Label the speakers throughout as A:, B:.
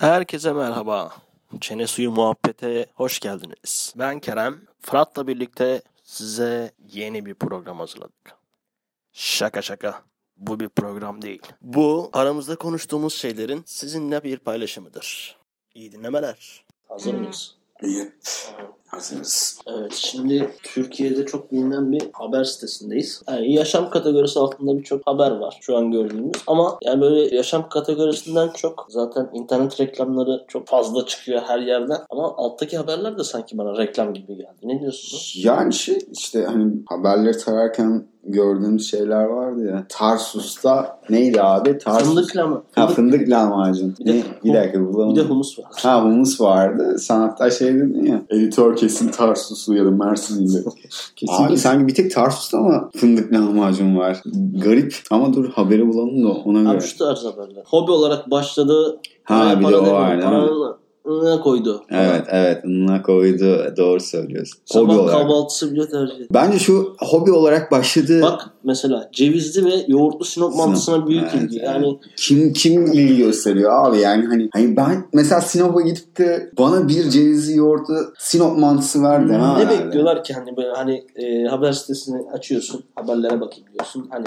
A: Herkese merhaba. Çene suyu muhabbete hoş geldiniz. Ben Kerem. Fırat'la birlikte size yeni bir program hazırladık. Şaka şaka. Bu bir program değil. Bu aramızda konuştuğumuz şeylerin sizinle bir paylaşımıdır. İyi dinlemeler. Hazır mıyız?
B: İyi. Hazırız.
A: Evet şimdi Türkiye'de çok bilinen bir haber sitesindeyiz. Yani yaşam kategorisi altında birçok haber var şu an gördüğümüz. Ama yani böyle yaşam kategorisinden çok zaten internet reklamları çok fazla çıkıyor her yerden. Ama alttaki haberler de sanki bana reklam gibi geldi. Ne diyorsunuz?
B: Yani şey işte hani haberleri tararken gördüğümüz şeyler vardı ya. Tarsus'ta neydi abi? Tarsus.
A: Fındık mı?
B: Ha fındık lahmacun.
A: Bir de-
B: Ne? Bir dakika bulamadım.
A: Bir de humus var.
B: Ha humus vardı. Sen hatta şey dedin ya. Editör kesin Tarsuslu ya da Mersinli.
A: Kesinlikle.
B: Abi sanki bir tek Tarsus'ta ama fındık lahmacun var. Garip ama dur haberi bulalım da ona göre.
A: Abi şu tarz haberler. Hobi olarak başladı.
B: Ha, bir de o var, değil mi?
A: Iğına koydu.
B: Evet evet ınına koydu. Doğru söylüyorsun. Hobi
A: Sabah
B: olarak.
A: kahvaltısı bile tercih ediyor.
B: Bence şu hobi olarak başladı.
A: Bak mesela cevizli ve yoğurtlu sinop mantısına büyük
B: Evet,
A: ilgi.
B: evet.
A: Yani
B: Kim kim ilgi gösteriyor abi yani hani hani ben mesela Sinop'a gidip de bana bir cevizli yoğurtlu Sinop mantısı ver demem
A: ne
B: herhalde.
A: bekliyorlar ki hani böyle hani e, haber sitesini açıyorsun haberlere bakayım diyorsun hani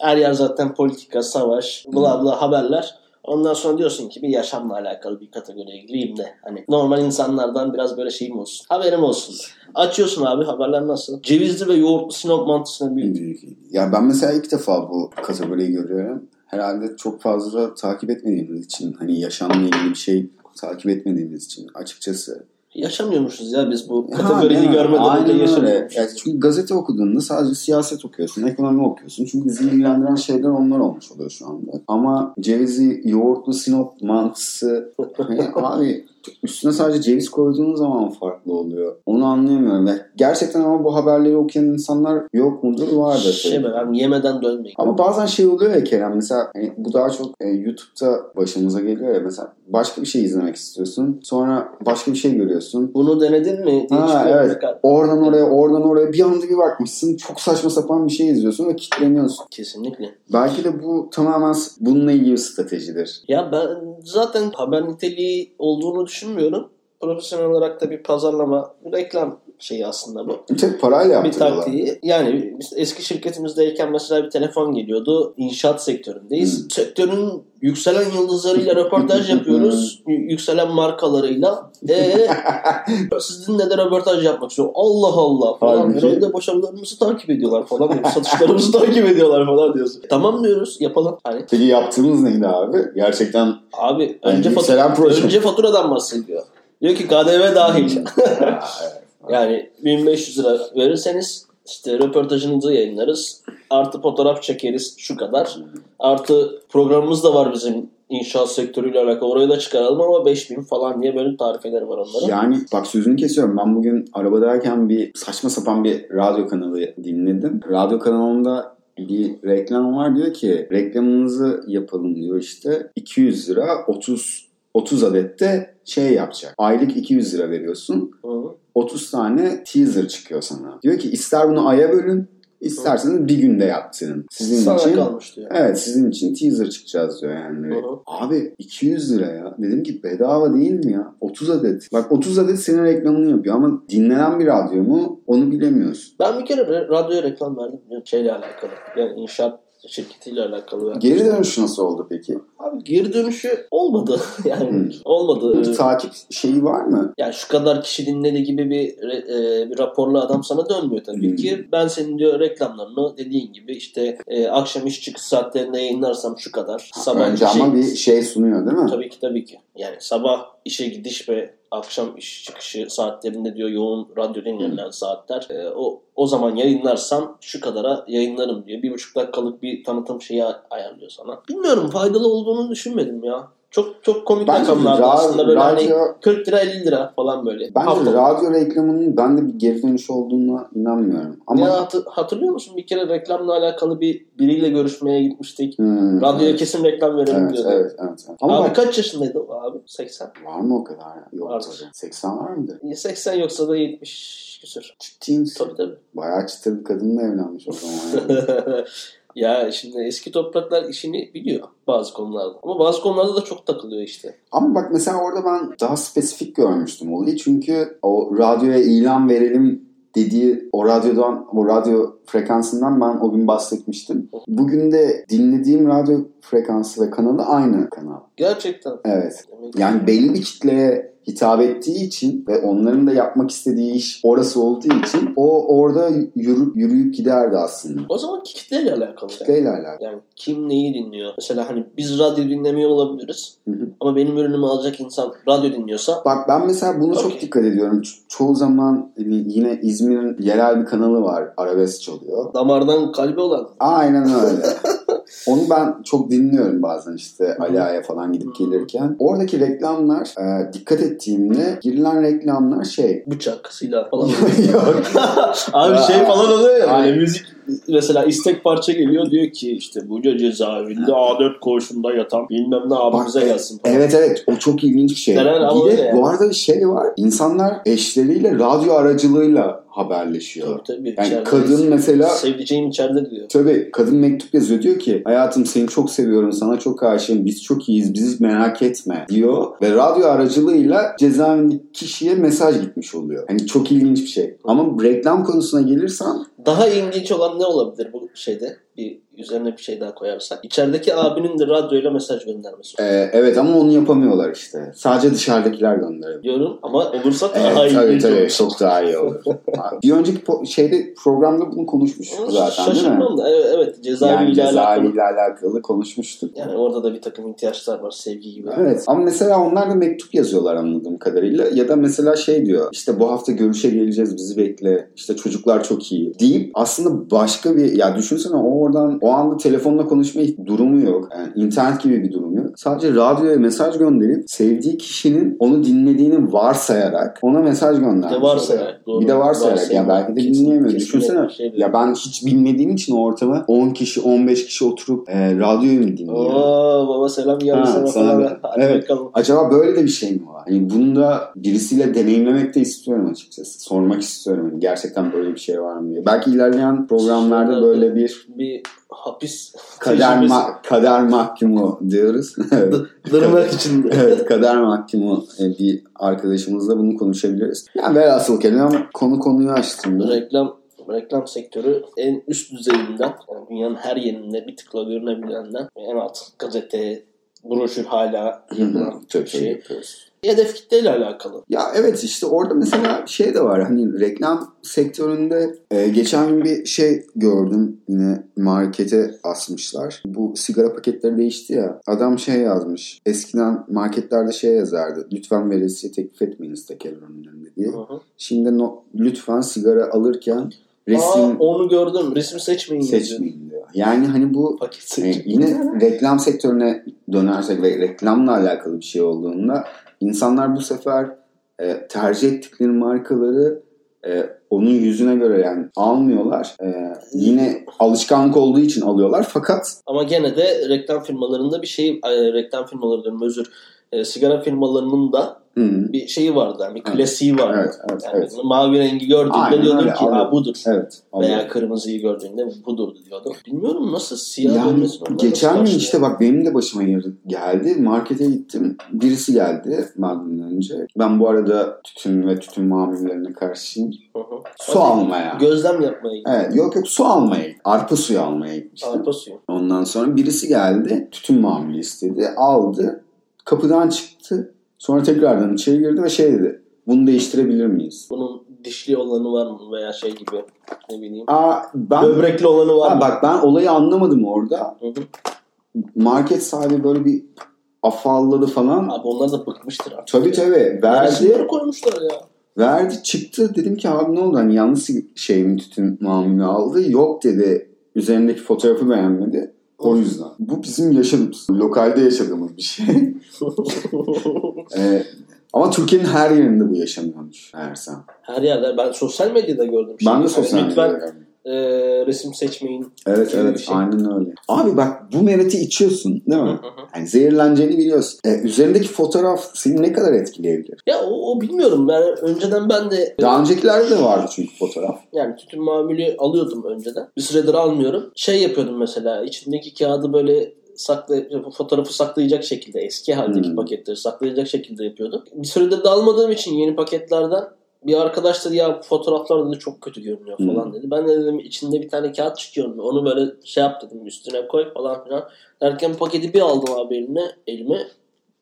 A: her yer zaten politika savaş bla bla haberler ondan sonra diyorsun ki bir yaşamla alakalı bir kategoriye gireyim de hani normal insanlardan biraz böyle şeyim olsun haberim olsun açıyorsun abi haberler nasıl cevizli ve yoğurtlu sinop mantısına büyük
B: Büyük ilgi. Ya ben mesela ilk defa bu kategoriyi görüyorum. Herhalde çok fazla takip etmediğimiz için hani yaşamla ilgili bir şey takip etmediğimiz için açıkçası.
A: Yaşamıyormuşuz ya biz bu
B: Ha,
A: kategoriyi
B: mi?
A: görmeden önce
B: Aynen öyle.
A: yaşamıyormuşuz.
B: Yani çünkü gazete okuduğunda sadece siyaset okuyorsun, ekonomi okuyorsun. Çünkü bizi ilgilendiren şeyler onlar olmuş oluyor şu anda. Ama cevizi, yoğurtlu sinop mantısı hani abi üstüne sadece ceviz koyduğun zaman farklı oluyor. Onu anlayamıyorum. Yani gerçekten ama bu haberleri okuyan insanlar yok mudur? Vardır.
A: şey ben yemeden dönmeyin.
B: Ama bazen şey oluyor ya Kerem mesela hani bu daha çok e, YouTube'da başımıza geliyor ya mesela başka bir şey izlemek istiyorsun sonra başka bir şey görüyorsun.
A: Bunu denedin mi? diye
B: Ha, evet. Oradan oraya oradan oraya bir anda bir bakmışsın çok saçma sapan bir şey izliyorsun ve kitleniyorsun.
A: Kesinlikle.
B: Belki de bu tamamen bununla ilgili bir stratejidir.
A: Ya ben zaten haber niteliği olduğunu düşünmüyorum. Profesyonel olarak da bir pazarlama, reklam şeyi aslında bu.
B: Tek parayla
A: Bir taktiği. Yani biz eski şirketimizdeyken mesela bir telefon geliyordu. İnşaat sektöründeyiz.
B: Hmm.
A: Sektörün yükselen yıldızlarıyla röportaj yapıyoruz. Y- yükselen markalarıyla. Eee sizinle de röportaj yapmak istiyorum. Allah Allah falan. Herhalde başarılarımızı takip ediyorlar falan. diyor. Satışlarımızı takip ediyorlar falan diyorsun. Tamam diyoruz yapalım. Hani
B: Peki yaptığımız neydi abi? Gerçekten
A: Abi
B: Yani
A: önce,
B: yükselen
A: fatura, önce faturadan bahsediyor. Diyor ki KDV dahil. Yani 1500 lira verirseniz işte röportajınızı yayınlarız. Artı fotoğraf çekeriz şu kadar. Artı programımız da var bizim inşaat sektörüyle alakalı. Oraya da çıkaralım ama 5000 falan diye böyle tarifeleri var onların.
B: Yani bak sözünü kesiyorum. Ben bugün arabadayken bir saçma sapan bir radyo kanalı dinledim. Radyo kanalında bir reklam var diyor ki reklamınızı yapalım diyor işte 200 lira 30 30 adette şey yapacak. Aylık 200 lira veriyorsun.
A: Hı.
B: 30 tane teaser çıkıyor sana. Diyor ki ister bunu aya bölün isterseniz bir günde yaptırın. Sizin
A: Sana
B: için
A: kalmış diyor.
B: Evet sizin için teaser çıkacağız diyor yani.
A: Hı.
B: Abi 200 lira ya. Dedim ki bedava değil mi ya? 30 adet. Bak 30 adet senin reklamını yapıyor ama dinlenen bir radyo mu onu bilemiyorsun.
A: Ben bir kere re- radyoya reklam verdim. Şeyle alakalı. Yani inşaat şirketiyle alakalı. verdim.
B: Geri dönüş nasıl oldu peki?
A: Abi geri dönüşü olmadı. yani
B: Hmm.
A: olmadı.
B: Bir takip şeyi var mı?
A: Yani şu kadar kişi dinledi gibi bir, e, bir raporlu adam sana dönmüyor tabii
B: Hmm.
A: ki. Ben senin diyor reklamlarını dediğin gibi işte e, akşam iş çıkış saatlerinde yayınlarsam şu kadar. Sabah
B: Önce
A: işe-
B: ama bir şey sunuyor değil mi?
A: Tabii ki tabii ki. Yani sabah işe gidiş ve akşam iş çıkışı saatlerinde diyor yoğun radyo dinlenilen saatler. E, o o zaman yayınlarsam şu kadara yayınlarım diyor. Bir buçuk dakikalık bir tanıtım şeyi ay- ayarlıyor sana. Bilmiyorum faydalı olduğunu düşünmedim ya. Çok çok komik
B: Bence
A: rakamlardı
B: ra-
A: aslında böyle hani
B: radyo,
A: 40 lira 50 lira falan böyle.
B: bence
A: Haftalık.
B: radyo reklamının ben de bir geri dönüş olduğuna inanmıyorum. Ama
A: Ya hatı- hatırlıyor musun bir kere reklamla alakalı bir biriyle görüşmeye gitmiştik.
B: Hmm,
A: Radyoya
B: evet.
A: kesin reklam verelim
B: Evet,
A: diyordu.
B: evet, evet, evet. Ama
A: abi
B: bak,
A: kaç yaşındaydı o abi? 80.
B: var mı o kadar? ya? Yok
A: Vardır.
B: tabii. 80 var?
A: Ya 80 yoksa da 70 küsür.
B: Ciddi misin?
A: Tabii tabii.
B: Bayağı çıtır bir kadınla evlenmiş o zaman. Yani.
A: Ya şimdi eski topraklar işini biliyor bazı konularda. Ama bazı konularda da çok takılıyor işte.
B: Ama bak mesela orada ben daha spesifik görmüştüm olayı. Çünkü o radyoya ilan verelim dediği o radyodan, o radyo frekansından ben o gün bahsetmiştim. Bugün de dinlediğim radyo frekansı ve kanalı aynı kanal.
A: Gerçekten.
B: Evet. Yani belli bir kitleye hitap ettiği için ve onların da yapmak istediği iş orası olduğu için o orada yürü, yürüyüp giderdi aslında.
A: O zaman kitleyle alakalı. yani.
B: Kitleyle alakalı.
A: Yani kim neyi dinliyor? Mesela hani biz radyo dinlemiyor olabiliriz.
B: Hı hı.
A: Ama benim ürünümü alacak insan radyo dinliyorsa
B: Bak ben mesela bunu çok
A: Okey.
B: dikkat ediyorum. Ço- çoğu zaman hani yine İzmir'in yerel bir kanalı var. Arabesk çalıyor.
A: damardan kalbe olan
B: Aynen öyle. Onu ben çok dinliyorum bazen işte Ali Ağa'ya falan gidip gelirken. Oradaki reklamlar e, dikkat ettiğimde girilen reklamlar şey.
A: bıçak, silah falan.
B: Yok.
A: Abi şey falan oluyor ya böyle müzik mesela istek parça geliyor diyor ki işte bu cezaevinde A4 koğuşunda yatan bilmem ne abimize
B: Bak,
A: gelsin falan.
B: Evet evet o çok ilginç bir şey.
A: Ama
B: bir de
A: yani.
B: bu arada bir şey var. İnsanlar eşleriyle radyo aracılığıyla haberleşiyor.
A: Tabii tabii.
B: Yani
A: İçeride-
B: kadın mesela
A: Sevdiceğim içeride diyor.
B: Tabii kadın mektup yazıyor diyor ki hayatım seni çok seviyorum sana çok aşığım biz çok iyiyiz bizi merak etme diyor ve radyo aracılığıyla cezaevindeki kişiye mesaj gitmiş oluyor. Hani çok ilginç bir şey. Ama reklam konusuna gelirsen
A: Daha ilginç olan ne olabilir bu şeyde? Bir üzerine bir şey daha koyarsak. İçerideki abinin de radyoyla mesaj göndermesi.
B: e, evet ama onu yapamıyorlar işte. Sadece dışarıdakiler gönderiyor.
A: Diyorum ama olursa daha
B: Evet,
A: iyi.
B: tabii tabii çok daha iyi olur. bir önceki po- şeyde programda bunu konuşmuştuk zaten değil mi?
A: Şaşırmam da evet, evet cezaeviyle
B: Yani
A: alakalı.
B: cezaeviyle alakalı konuşmuştuk.
A: Yani orada da bir takım ihtiyaçlar var sevgi gibi.
B: Evet ama mesela onlar da mektup yazıyorlar anladığım kadarıyla ya da mesela şey diyor işte bu hafta görüşe geleceğiz bizi bekle işte çocuklar çok iyi deyip aslında başka bir ya düşünsene o oradan o anda telefonla konuşma durumu yok yani internet gibi bir durum yok sadece radyoya mesaj gönderip sevdiği kişinin onu dinlediğini varsayarak ona mesaj
A: Bir
B: göndermiş
A: de
B: oluyor.
A: varsayarak. Doğru.
B: Bir de varsayarak ya
A: Varsayım.
B: belki de
A: Kesin-
B: dinleyemiyor.
A: kesinlikle
B: Düşünsene
A: şey
B: ya ben hiç bilmediğim için o ortama 10 kişi 15 kişi oturup e, radyoyu mu dinliyor?
A: Oo baba selam falan. Hadi
B: evet.
A: bakalım.
B: Acaba böyle de bir şey mi var? Hani bunu da birisiyle deneyimlemek de istiyorum açıkçası. Sormak istiyorum. Hani gerçekten böyle bir şey var mı diye. Belki ilerleyen programlarda böyle bir
A: Bir hapis
B: kader, ma- kader mahkumu diyoruz.
A: Dırnak içinde.
B: evet kader mahkumu e, bir arkadaşımızla bunu konuşabiliriz. Yani velhasıl kelam konu konuyu açtığında
A: reklam reklam sektörü en üst düzeyinden yani dünyanın her yerinde bir tıkla görünebilenden en alt gazete, broşür hala yapılan bir
B: şey. yapıyoruz.
A: Hedef kitleyle alakalı.
B: Ya evet işte orada mesela şey de var hani reklam sektöründe e, geçen gün bir şey gördüm yine markete asmışlar. Bu sigara paketleri değişti ya adam şey yazmış eskiden marketlerde şey yazardı lütfen veresiye teklif etmeyiniz teker ürünlerinde diye.
A: Hı hı.
B: Şimdi no, lütfen sigara alırken
A: Aa,
B: resim
A: onu gördüm. Resim seçmeyin.
B: seçmeyin diyor. Yani hani bu
A: Paket
B: e, yine reklam sektörüne dönersek ve reklamla alakalı bir şey olduğunda insanlar bu sefer e, tercih ettikleri markaları e, onun yüzüne göre yani almıyorlar. E, yine alışkanlık olduğu için alıyorlar fakat
A: Ama gene de reklam firmalarında bir şey, e, reklam firmaları özür, e, sigara firmalarının da
B: hı,
A: bir şeyi vardı. Yani bir klasiği vardı.
B: evet evet
A: yani
B: evet.
A: Mavi rengi gördüğünde
B: Aynen öyle,
A: ki ha budur.
B: Evet.
A: Veya kırmızıyı gördüğünde budur diyordum. Bilmiyorum nasıl siyah
B: Yani geçen gün işte bak benim de başıma geldi. Markete gittim. Birisi geldi benden önce. Ben bu arada tütün ve tütün mamullerine karşıyım. Su
A: Hadi
B: almaya.
A: Gözlem yapmaya gidiyor.
B: Evet yok yok su almaya. Arpa suyu almaya gitmiştim.
A: Arpa suyu.
B: Ondan sonra birisi geldi. Tütün mamülü istedi. Aldı. Kapıdan çıktı. Sonra tekrardan içeri girdi ve şey dedi. Bunu değiştirebilir miyiz?
A: Bunun dişli olanı var mı veya şey gibi ne bileyim.
B: Aa, ben,
A: Böbrekli olanı var
B: Ha,
A: mı?
B: bak ben olayı anlamadım orada.
A: Hı hı.
B: Market sahibi böyle bir afalladı falan.
A: Abi onlar da bıkmıştır artık.
B: Tabii tabii.
A: Yani
B: Verdi.
A: isimleri koymuşlar ya.
B: Verdi çıktı. Dedim ki abi ne oldu? Hani yanlış şey mi tütün mamülü aldı? Yok dedi. Üzerindeki fotoğrafı beğenmedi. O yüzden. Bu bizim yaşadığımız, lokalde yaşadığımız bir şey. Ee, ama Türkiye'nin her yerinde bu yaşanıyormuş Ersan.
A: Her yerde ben sosyal medyada gördüm.
B: Ben de
A: Hani
B: sosyal
A: lütfen
B: medyada gördüm.
A: E, resim seçmeyin.
B: Evet evet
A: şey.
B: aynen öyle. Abi bak bu mereti içiyorsun değil mi?
A: Hı hı.
B: Yani zehirleneceğini biliyorsun. E, üzerindeki fotoğraf seni ne kadar etkileyebilir?
A: Ya o, o bilmiyorum. Yani önceden ben de
B: Daha öncekilerde de vardı çünkü fotoğraf.
A: yani tütün mamülü alıyordum önceden. Bir süredir almıyorum. Şey yapıyordum mesela içindeki kağıdı böyle sakla, fotoğrafı saklayacak şekilde eski haldeki
B: Hmm.
A: paketleri saklayacak şekilde yapıyordum. Bir süredir de almadığım için yeni paketlerden bir arkadaş dedi ya bu fotoğraflar dedi çok kötü görünüyor falan
B: Hmm.
A: dedi. Ben de dedim içinde bir tane kağıt çıkıyor. Onu böyle şey yap dedim üstüne koy falan filan. Derken paketi bir aldım abi elime. Elime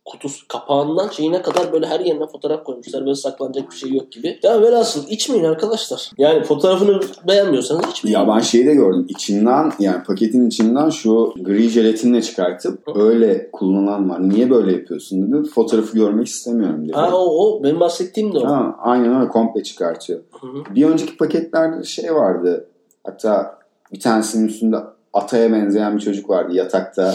A: kutusu kapağından şeyine kadar böyle her yerine fotoğraf koymuşlar. Böyle saklanacak bir şey yok gibi. Ya velhasıl içmeyin arkadaşlar. Yani fotoğrafını beğenmiyorsanız içmeyin.
B: Ya ben şeyi de gördüm. İçinden yani paketin içinden şu gri jelatinle çıkartıp öyle kullanan var. Niye böyle yapıyorsun dedi. Fotoğrafı görmek istemiyorum dedi.
A: Ha o, o benim bahsettiğim de o.
B: Ha, aynen öyle komple çıkartıyor.
A: Hı hı.
B: Bir önceki paketlerde şey vardı. Hatta bir tanesinin üstünde ataya benzeyen bir çocuk vardı yatakta.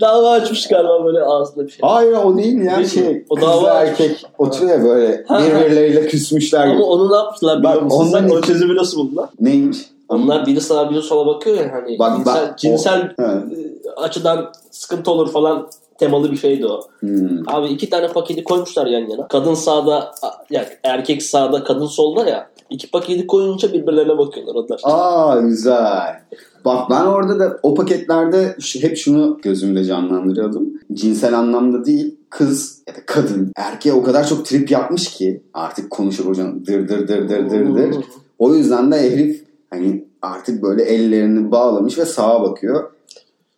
A: Dava açmış galiba böyle ağzında bir şey.
B: Hayır o değil ya
A: mi?
B: şey.
A: O dava
B: erkek oturuyor ya böyle birbirleriyle küsmüşler gibi.
A: Ama onu ne yaptılar biliyor
B: Bak,
A: musun? Sen o çözümü nasıl buldular?
B: Neymiş?
A: Onlar biri sağa biri sola bakıyor ya hani
B: Bak,
A: cinsel,
B: bak, o-
A: cinsel
B: Ha.
A: e, açıdan sıkıntı olur falan temalı bir şeydi o.
B: Hmm.
A: Abi iki tane paketi koymuşlar yan yana. Kadın sağda, yani erkek sağda, kadın solda ya. İki paketi koyunca birbirlerine bakıyorlar onlar.
B: Aa güzel. Bak ben orada da o paketlerde hep şunu gözümde canlandırıyordum. Cinsel anlamda değil kız ya da kadın erkeğe o kadar çok trip yapmış ki artık konuşup hocam dır dır dır dır dır dır. O yüzden de herif hani artık böyle ellerini bağlamış ve sağa bakıyor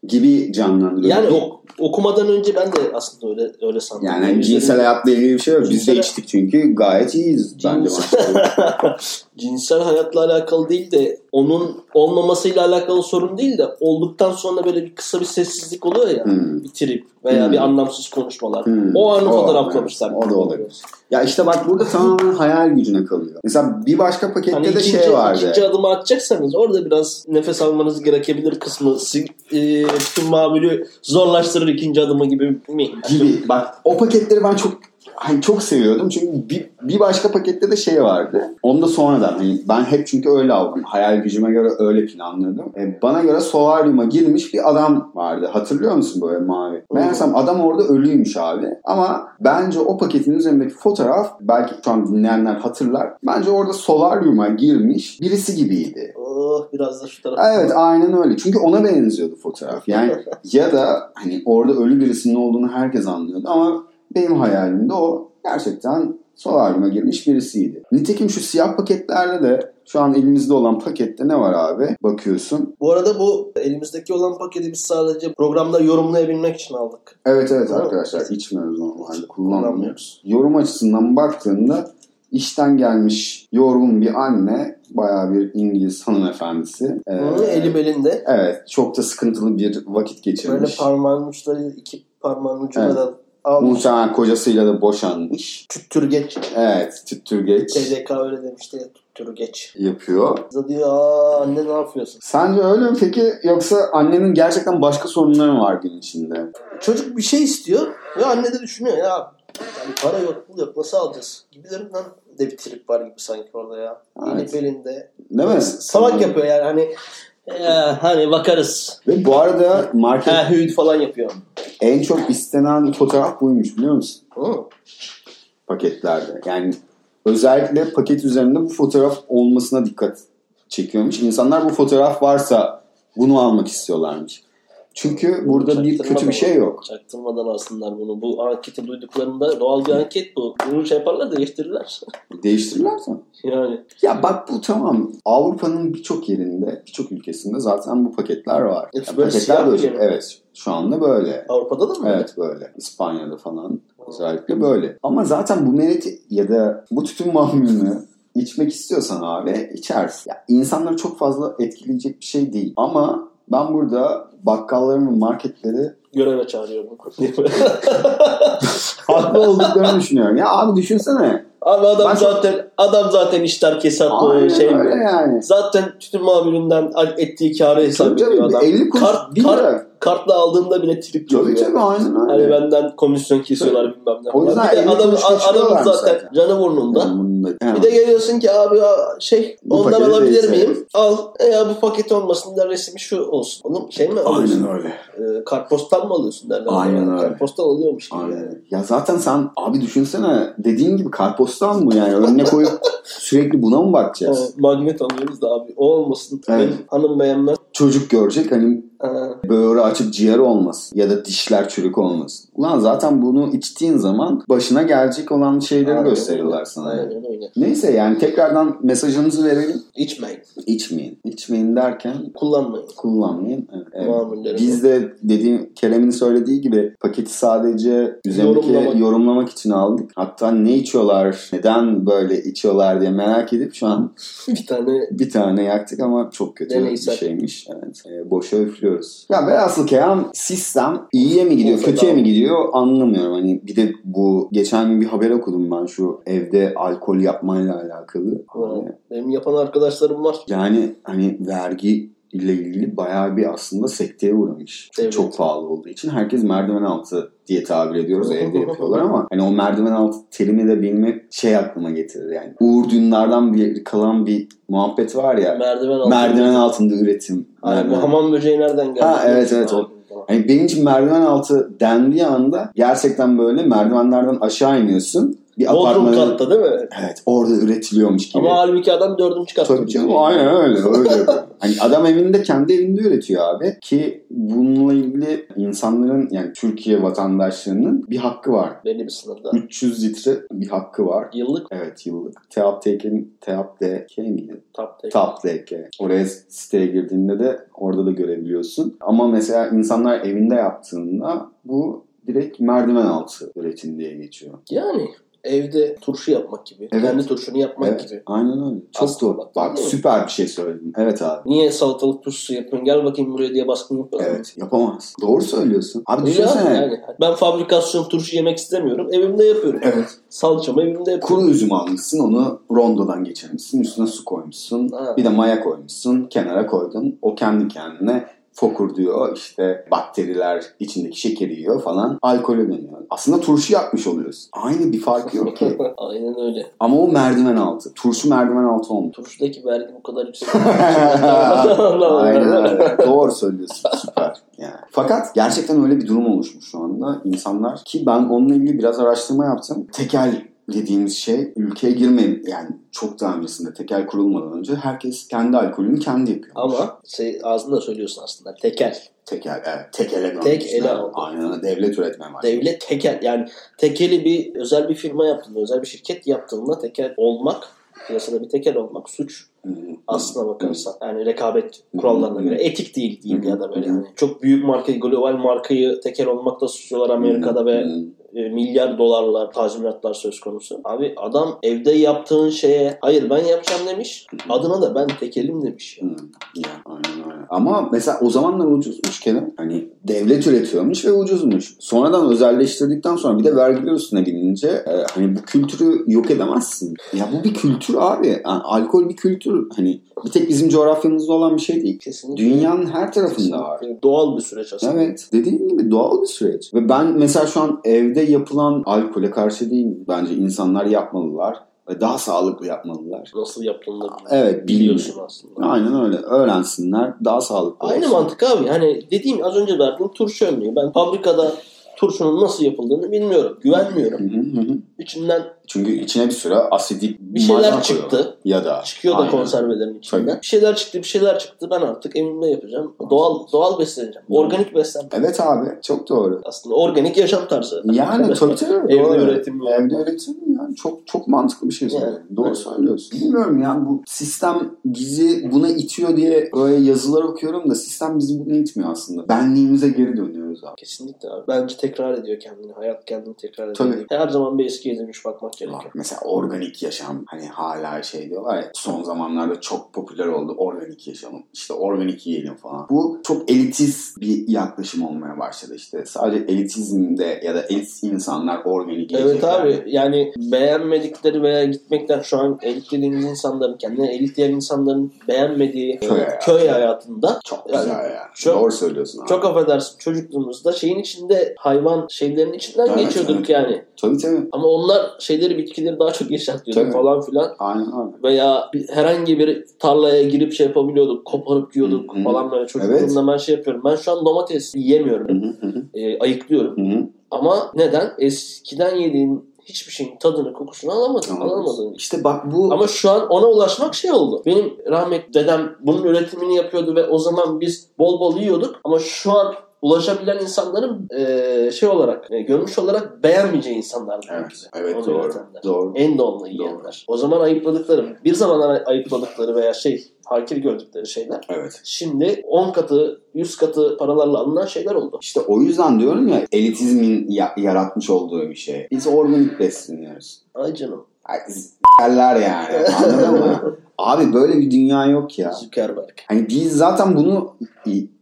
B: gibi canlandırıyor.
A: Yani ok- okumadan önce ben de aslında öyle öyle sandım.
B: yani cinsel hayatla ilgili bir şey yok. Biz de içtik çünkü gayet iyiyiz bence.
A: Cinsel- hayatla alakalı değil de onun olmamasıyla alakalı sorun değil de olduktan sonra böyle bir kısa bir sessizlik oluyor ya.
B: Hmm.
A: Bir trip veya
B: Hmm.
A: bir anlamsız konuşmalar.
B: Hmm.
A: O anı fotoğraflamışlar.
B: O da olabilir. Ya işte bak burada tamamen hayal gücüne kalıyor. Mesela bir başka pakette
A: Hani
B: de
A: ikinci,
B: şey vardı.
A: ikinci adımı atacaksanız orada biraz nefes almanız gerekebilir kısmı e, tüm mamülü zorlaştırır ikinci adımı gibi mi?
B: gibi. Bak o paketleri ben çok hani çok seviyordum. Çünkü bir, bir başka pakette de şey vardı. Onu da sonradan hani ben hep çünkü öyle aldım. Hayal gücüme göre öyle planlıyordum. E, bana göre solaryuma girmiş bir adam vardı. Hatırlıyor musun böyle mavi? Meğersem adam orada ölüymüş abi. Ama bence o paketin üzerindeki fotoğraf belki şu an dinleyenler hatırlar. Bence orada solaryuma girmiş birisi gibiydi.
A: Oh biraz da şu tarafa.
B: Evet aynen öyle. Çünkü ona benziyordu fotoğraf. Yani ya da hani orada ölü birisinin olduğunu herkes anlıyordu ama benim hayalimde o gerçekten solaryuma girmiş birisiydi. Nitekim şu siyah paketlerde de şu an elimizde olan pakette ne var abi? Bakıyorsun.
A: Bu arada bu elimizdeki olan paketi biz sadece programda yorumlayabilmek için aldık.
B: Evet evet
A: Tamam.
B: arkadaşlar içmiyoruz normalde kullanmıyoruz. Yorum açısından baktığında işten gelmiş yorgun bir anne bayağı bir İngiliz hanımefendisi. Ee,
A: Hı, eli belinde.
B: Evet çok da sıkıntılı bir vakit
A: Böyle
B: geçirmiş.
A: parmağın uçları iki parmağın ucuna
B: Evet.
A: da almış.
B: Muhtemelen kocasıyla da boşanmış.
A: Tüttür geç.
B: Evet tüttürgeç
A: TDK öyle demişti ya tüttür geç.
B: yapıyor.
A: Kız da diyor aa anne ne yapıyorsun?
B: Sence öyle mi peki yoksa annenin gerçekten başka sorunları mı var gün içinde?
A: Çocuk bir şey istiyor ve anne de düşünüyor ya yani para yok pul yok nasıl alacağız gibilerinden de bir trip var gibi sanki orada ya.
B: Evet.
A: Eli belinde.
B: Değil mi?
A: Salak yapıyor yani hani "Ee, hani bakarız.
B: Ve bu arada market
A: Ha hüyd falan yapıyor.
B: En çok istenen fotoğraf buymuş biliyor musun?
A: Hı.
B: Paketlerde. Yani özellikle paket üzerinde bu fotoğraf olmasına dikkat çekiyormuş. İnsanlar bu fotoğraf varsa bunu almak istiyorlarmış. Çünkü burada bir kötü bir şey yok.
A: Çaktırmadan alsınlar bunu. Bu anketi duyduklarında doğal bir anket bu. Bunu şey yaparlar da değiştirirler.
B: Değiştirirlerse.
A: yani.
B: Ya bak bu tamam. Avrupa'nın birçok yerinde, birçok ülkesinde zaten bu paketler var.
A: Hepsi
B: Ya
A: böyle siyah mı
B: böyle.
A: gene?
B: Evet. Şu anda böyle.
A: Avrupa'da da mı?
B: Evet böyle. İspanya'da falan özellikle böyle. Ama zaten bu mereti ya da bu tütün mamulünü içmek istiyorsan abi içersin. Ya insanları çok fazla etkileyecek bir şey değil. Ama ben burada bakkalların marketleri
A: Göreve çağırıyorum.
B: haklı olduklarını düşünüyorum. Ya abi düşünsene.
A: Abi adam
B: Ben çok-
A: zaten adam zaten işler kesat
B: Aynen
A: şey
B: öyle
A: mi?
B: yani.
A: Zaten tütün mamülünden ettiği karı hesap
B: Tabii
A: ediyor
B: tabii
A: adam.
B: 50 kuruş
A: Kart,
B: 1
A: kart,
B: lira.
A: kartla aldığında bile trip
B: Tabii
A: yapıyor.
B: tabii aynen öyle.
A: Hani benden komisyon kesiyorlar bilmem ne.
B: O yüzden
A: falan. Bir de
B: 50
A: adam, adamın zaten
B: zaten.
A: canı burnunda.
B: Bunda. umurumda.
A: Bir de geliyorsun ki abi ya şey
B: Bu
A: ondan alabilir
B: değilse.
A: miyim? Al. E ya bu paket olmasın da resmi şu olsun. Oğlum şey mi alıyorsun?
B: Aynen öyle.
A: E, kartpostal mı alıyorsun derler.
B: Aynen
A: Yani
B: öyle.
A: Kartpostal alıyormuş gibi.
B: Aynen.
A: yani.
B: Ya zaten sen abi düşünsene dediğin gibi kartpostal mı yani önüne koyup sürekli buna mı bakacağız?
A: Evet, magnet alıyoruz da abi. O olmasın.
B: Evet.
A: Benim hanım beğenmez.
B: Çocuk görecek hani
A: Ha,
B: böğrü açık ciğer olmasın ya da dişler çürük olmasın. Ulan zaten bunu içtiğin zaman başına gelecek olan şeyleri
A: aynen
B: gösteriyorlar
A: öyle.
B: sana.
A: Aynen öyle.
B: Neyse yani tekrardan mesajımızı verelim.
A: İçmeyin.
B: İçmeyin. İçmeyin derken
A: Kullanmayın.
B: kullanmayın. Evet. Biz de dediğim Kerem'in söylediği gibi paketi sadece üzerindeki
A: Yorumlamak.
B: yorumlamak. için aldık. Hatta ne içiyorlar, neden böyle içiyorlar diye merak edip şu an
A: bir tane
B: bir tane yaktık ama çok kötü
A: Deneysel.
B: bir şeymiş. Evet. Ee, boşa üflüyoruz. Ya velhasıl kelam sistem iyiye mi gidiyor,
A: Ortada.
B: kötüye mi gidiyor anlamıyorum. Hani bir de bu geçen gün bir haber okudum ben şu evde alkol yapmayla alakalı. Abi,
A: benim yapan arkadaşlarım var.
B: yani hani vergi ile ilgili bayağı bir aslında sekteye uğramış.
A: Evet.
B: Çok pahalı olduğu için herkes merdiven altı diye tabir ediyoruz. evde yapıyorlar ama hani o merdiven altı terimi de bilmek şey aklıma getirir yani. Uğur Dündar'dan bir kalan bir muhabbet var ya.
A: Merdiven altı.
B: merdiven altında üretim.
A: Ay, bu
B: Merdiven-
A: hamam böceği nereden geldi?
B: Ha, evet, evet, o. Hani benim için merdiven altı dendiği anda gerçekten böyle merdivenlerden aşağı iniyorsun. Bir
A: Bodrum
B: apartmana
A: katta değil mi?
B: evet orada üretiliyormuş gibi.
A: Ama halbuki adam dördüncü katta.
B: Tabii canım aynen öyle. öyle hani adam evinde kendi evinde üretiyor abi ki bununla ilgili insanların yani Türkiye vatandaşlarının bir hakkı var.
A: Belli bir sınırda.
B: 300 litre bir hakkı var.
A: Yıllık
B: Evet yıllık. TAPTK'nin TAPTK miydi?
A: tap tek.
B: TAPTK. Oraya siteye girdiğinde de orada da görebiliyorsun. Ama mesela insanlar evinde yaptığında bu direkt merdiven altı üretim diye geçiyor.
A: Yani evde turşu yapmak gibi.
B: Evet.
A: Kendi turşunu yapmak
B: Evet,
A: gibi.
B: aynen öyle. Çok
A: Aslında
B: doğru.
A: bak,
B: Bak
A: mi?
B: süper bir şey söyledin. Evet abi.
A: Niye salatalık turşusu yapıyorsun? Gel bakayım buraya diye baskın yapıyorlar.
B: Evet yapamaz. Doğru söylüyorsun. Abi düşünsene.
A: yani. Ben fabrikasyon turşu yemek istemiyorum. Evimde yapıyorum.
B: Evet.
A: Salçamı evimde yapıyorum.
B: Kuru üzüm almışsın onu rondodan geçirmişsin. Üstüne su koymuşsun.
A: Ha.
B: Bir de maya koymuşsun. Kenara koydun. O kendi kendine fokur diyor. işte bakteriler içindeki şekeri yiyor falan. Alkole dönüyor. Aslında turşu yapmış oluyorsun. Aynı bir farkı yok ki.
A: Aynen öyle.
B: Ama o merdiven altı. Turşu merdiven altı olmuş.
A: Turşudaki vergi bu kadar yüksek.
B: Aynen öyle. Doğru söylüyorsun. Süper. Yani. Fakat gerçekten öyle bir durum oluşmuş şu anda. İnsanlar ki ben onunla ilgili biraz araştırma yaptım. Tekel dediğimiz şey ülkeye girmeyin yani çok daha öncesinde tekel kurulmadan önce herkes kendi alkolünü kendi yapıyor.
A: Ama şey, ağzında söylüyorsun aslında. Tekel.
B: tekel evet tekele
A: Tek
B: dönmüşler.
A: ele.
B: Aynen öyle. devlet üretmeye başladı.
A: Devlet tekel. Yani tekeli bir özel bir firma yaptığında, özel bir şirket yaptığında tekel olmak, piyasada bir tekel olmak suç. Aslına bakarsan. Yani rekabet kurallarına göre. Etik değil diyeyim ya da böyle hani. Çok büyük markayı, global markayı tekel olmakta suçluyorlar Amerika'da ve e, milyar dolarlar tazminatlar söz konusu. Abi adam evde yaptığın şeye hayır ben yapacağım demiş. Adına da ben tekelim demiş. Ya.
B: Hı, ya, aynen. Ama mesela o zamanlar ucuzmuş Kerem. Hani devlet üretiyormuş ve ucuzmuş. Sonradan özelleştirdikten sonra bir de vergiler üstüne binince e, hani bu kültürü yok edemezsin. Ya bu bir kültür abi. Yani alkol bir kültür. Hani bir tek bizim coğrafyamızda olan bir şey değil.
A: Kesinlikle.
B: Dünyanın her tarafında var.
A: Doğal bir süreç aslında.
B: Evet. Dediğim gibi doğal bir süreç. Ve ben mesela şu an evde yapılan alkole karşı değilim. Bence insanlar yapmalılar. Ve daha sağlıklı yapmalılar.
A: Nasıl yaptığını da
B: Evet
A: biliyorsun aslında.
B: Aynen öyle. Öğrensinler. Daha sağlıklı
A: Aynı
B: olsun.
A: mantık abi. Hani dediğim az önce verdiğim turşu örneği. Ben fabrikada turşunun nasıl yapıldığını bilmiyorum. Güvenmiyorum.
B: Hı hı hı hı.
A: İçinden
B: Çünkü içine bir süre asidik
A: bir şeyler
B: malzeme
A: çıktı.
B: koyuyorlar. Ya da
A: Çıkıyor da
B: Aynen.
A: konservelerin içinden.
B: Tabii.
A: Bir şeyler çıktı, bir şeyler çıktı. Ben artık evimde yapacağım. Doğal doğal besleneceğim. Organik beslenme.
B: Evet abi. Çok doğru.
A: Aslında organik yaşam tarzı.
B: Yani tabii tabii.
A: Evde
B: doğru.
A: üretim yani.
B: Evde üretim yani çok çok mantıklı bir şey
A: Yani.
B: Doğru
A: Evet.
B: söylüyorsun. Bilmiyorum yani bu sistem bizi buna itiyor diye böyle yazılar okuyorum da sistem bizi buna itmiyor aslında. Benliğimize geri dönüyoruz abi.
A: Kesinlikle abi. Bence tekrar ediyor kendini. Hayat kendini tekrar ediyor.
B: Tabii.
A: Her zaman bir eskiye dönüş bakmak
B: Bak,
A: gerekiyor.
B: Mesela organik yaşam hani hala şey diyorlar ya son zamanlarda çok popüler oldu organik yaşamım işte organik yiyelim falan. Bu çok elitist bir yaklaşım olmaya başladı işte sadece elitizmde ya da elit insanlar organik
A: Evet
B: yiyecekler.
A: abi yani beğenmedikleri veya gitmekten şu an elit dediğimiz insanların kendine elit diyen insanların beğenmediği
B: Köy hayatı.
A: köy hayatında
B: Çok
A: Yani
B: güzel ya.
A: çok-
B: Doğru söylüyorsun abi.
A: çok affedersin çocukluğunda baktığımızda şeyin içinde hayvan şeylerin içinden
B: Evet,
A: geçiyorduk
B: evet.
A: yani.
B: Tabii tabii.
A: Ama onlar şeyleri bitkileri daha çok yaşatıyordu
B: Tabii.
A: falan filan.
B: Aynen öyle.
A: Veya bir, herhangi bir tarlaya girip şey yapabiliyorduk. Koparıp yiyorduk
B: Hı hı.
A: falan böyle. Çocukluğumda ben şey yapıyorum. Ben şu an domates yiyemiyorum.
B: Hı hı hı hı.
A: E, ayıklıyorum.
B: Hı hı.
A: Ama neden? Eskiden yediğin hiçbir şeyin tadını, kokusunu alamadım.
B: Tamam.
A: Alamadığın için.
B: İşte bak bu
A: Ama şu an ona ulaşmak şey oldu. Benim rahmetli dedem bunun üretimini yapıyordu ve o zaman biz bol bol yiyorduk. Ama şu an ulaşabilen insanların eee, şey olarak, e, görmüş olarak beğenmeyeceği insanlar.
B: Evet,
A: bize.
B: evet
A: Onu
B: doğru.
A: üretenler.
B: Doğru.
A: En doğal yiyenler. O zaman ayıpladıkları, bir zamanlar ayıpladıkları veya şey, hakir gördükleri şeyler.
B: Evet.
A: Şimdi 10 katı, 100 katı paralarla alınan şeyler oldu.
B: İşte o yüzden diyorum ya elitizmin ya- yaratmış olduğu bir şey. Biz organik besleniyoruz.
A: Ay canım.
B: Ay, yani. Anladın mı? Abi böyle bir dünya yok ya.
A: Zuckerberg.
B: Hani biz zaten bunu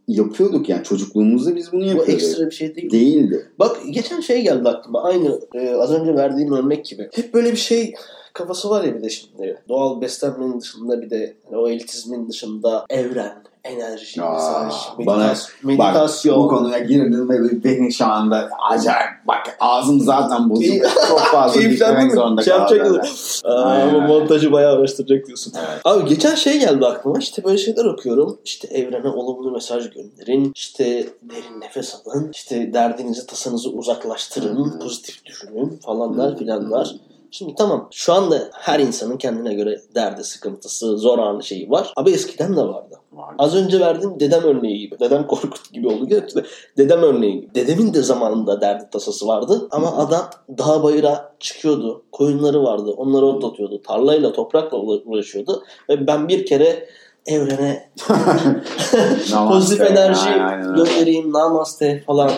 B: yapıyorduk yani çocukluğumuzda biz bunu
A: Bu
B: yapıyorduk.
A: ekstra bir şey değil.
B: Değildi.
A: Bak geçen şey geldi aklıma. Aynı e, az önce verdiğim örnek gibi. Hep böyle bir şey kafası var ya bir de şimdi. Doğal beslenmenin dışında bir de hani o elitizmin dışında evren, enerji,
B: Aa,
A: mesaj,
B: bana-
A: meditas- meditasyon.
B: Bu konuya girdim ve beni şu anda acayip bak ağzım zaten bozuk.
A: İyi.
B: Çok fazla diklemek zorunda
A: Şey
B: kaldım.
A: ama montajı bayağı araştıracak diyorsun.
B: Evet.
A: Abi geçen şey geldi aklıma. İşte böyle şeyler okuyorum. İşte evrene olumlu mesaj gönderin. İşte derin nefes alın. İşte derdinizi tasanızı uzaklaştırın.
B: Hı.
A: Pozitif düşünün falanlar filanlar. Şimdi tamam şu anda her insanın kendine göre derdi, sıkıntısı, zor anı şeyi var. Abi eskiden de vardı.
B: Var.
A: Az önce verdiğim dedem örneği gibi. Dedem Korkut gibi oldu. Dedem örneği gibi. Dedemin de zamanında derdi tasası vardı. Ama
B: Hı.
A: adam dağ bayıra çıkıyordu. Koyunları vardı. Onları otlatıyordu. Tarlayla, toprakla uğra- uğraşıyordu. Ve ben bir kere evrene pozitif enerji göndereyim, namaste falan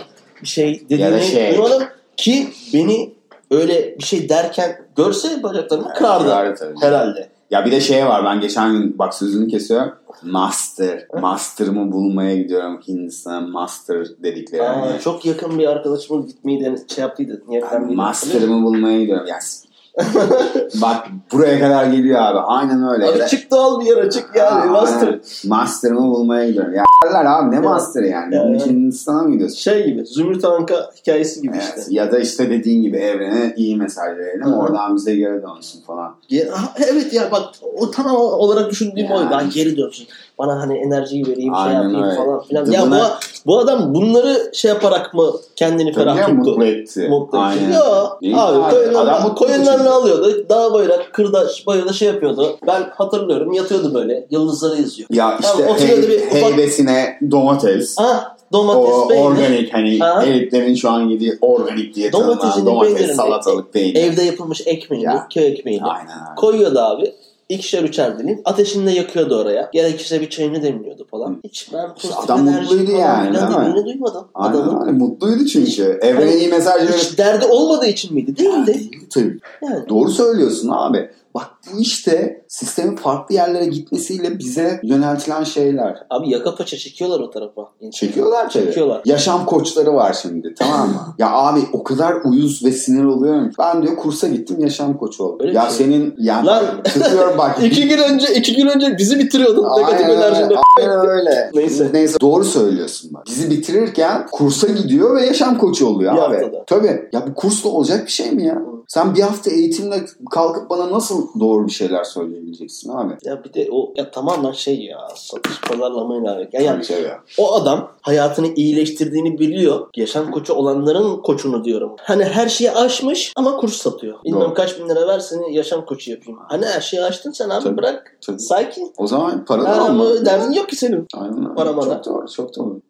A: bir şey dediğini
B: şey.
A: duymadım. Ki beni öyle bir şey derken görse bacaklarımı kırardı
B: tabii.
A: herhalde.
B: Ya bir de şey var ben geçen gün bak sözünü kesiyorum. Master. Master'ımı bulmaya gidiyorum Hindistan'a master dedikleri.
A: Aa,
B: hani.
A: çok yakın bir arkadaşımız gitmeyi de şey yaptıydı.
B: Yani master'ımı bulmaya gidiyorum. Yes. bak buraya kadar geliyor abi. Aynen öyle.
A: Abi çıktı al bir yer açık yani.
B: Aa,
A: Master.
B: aynen. Master'ımı bulmaya gidiyorum. Ya abi ne master yani?
A: Ya,
B: Bunun için Hindistan'a mı gidiyorsun?
A: Şey gibi Zümrüt Anka hikayesi gibi
B: Evet.
A: işte.
B: Ya da işte dediğin gibi evrene iyi mesaj verelim.
A: Hı.
B: Oradan bize geri dönsün falan.
A: Ge- Evet ya bak o tam olarak düşündüğüm
B: Yani.
A: oydu. Geri dönsün. Bana hani enerjiyi vereyim şey
B: Aynen
A: yapayım
B: öyle.
A: falan filan. Ya bu,
B: buna-
A: bu adam bunları şey yaparak mı kendini
B: Tabii
A: ferah tuttu?
B: mutlu etti.
A: Mutlu etti.
B: Aynen.
A: Ya
B: Değil
A: abi, koyunlarla,
B: çünkü.
A: alıyordu. Dağ bayrak, kırda bayırda şey yapıyordu. Ben hatırlıyorum yatıyordu böyle. Yıldızları izliyor.
B: Ya işte
A: oturuyordu
B: hey-
A: bir ufak-
B: heybesine domates.
A: Ah domates,
B: o
A: peynir.
B: organik hani
A: Ha.
B: elitlerin şu an yediği organik diye tanımlanan domates, salatalık peynir.
A: Evde yapılmış ekmeğini,
B: Ya.
A: köy ekmeğini.
B: Aynen abi.
A: Koyuyordu abi. İkişer üçer dilim. Ateşini de yakıyordu oraya. Gerekirse bir çayını demliyordu falan. Hiç ben
B: İşte adam mutluydu yani, değil mi?
A: duymadım.
B: Aynen
A: Adamın.
B: öyle. Mutluydu çünkü. Evrene
A: Hani
B: iyi mesaj verip
A: Hiç derdi olmadığı için miydi? Değildi.
B: Değildi tabii.
A: Yani.
B: Doğru söylüyorsun abi. Bak bu işte sistemin farklı yerlere gitmesiyle bize yöneltilen şeyler.
A: Abi yaka paça çekiyorlar o tarafa.
B: Çekiyorlar tabii.
A: Çekiyorlar.
B: Yaşam koçları var şimdi tamam mı? ya abi o kadar uyuz ve sinir oluyorum. ki. Ben diyor kursa gittim yaşam koçu oldum.
A: Öyle
B: ya
A: şey.
B: senin yani
A: Lan-
B: tutuyor bak.
A: İki gün önce iki gün önce bizi bitiriyordun. Negatif
B: Aynen öyle,
A: enerjinde.
B: aynen öyle.
A: Neyse.
B: Neyse doğru söylüyorsun bak. Bizi bitirirken kursa gidiyor ve yaşam koçu oluyor
A: Bir
B: abi.
A: haftada.
B: Tabii. Ya bu kursla olacak bir şey mi ya? Sen bir hafta eğitimle kalkıp bana nasıl doğru bir şeyler söyleyebileceksin abi?
A: Ya bir de o ya tamamen şey ya satış pazarlamayla alakalı. Yani
B: Tabii tabii.
A: o adam hayatını iyileştirdiğini biliyor. Yaşam koçu olanların koçunu diyorum. Hani her şeyi aşmış ama kurs satıyor. Bilmem
B: Doğru.
A: kaç bin lira ver seni yaşam koçu yapayım. Hani her şeyi aştın sen abi
B: Tabii.
A: bırak.
B: Tabii.
A: Sakin.
B: O zaman para da alma.
A: derdin yok ki senin.
B: Aynen öyle. Çok doğru, çok doğru.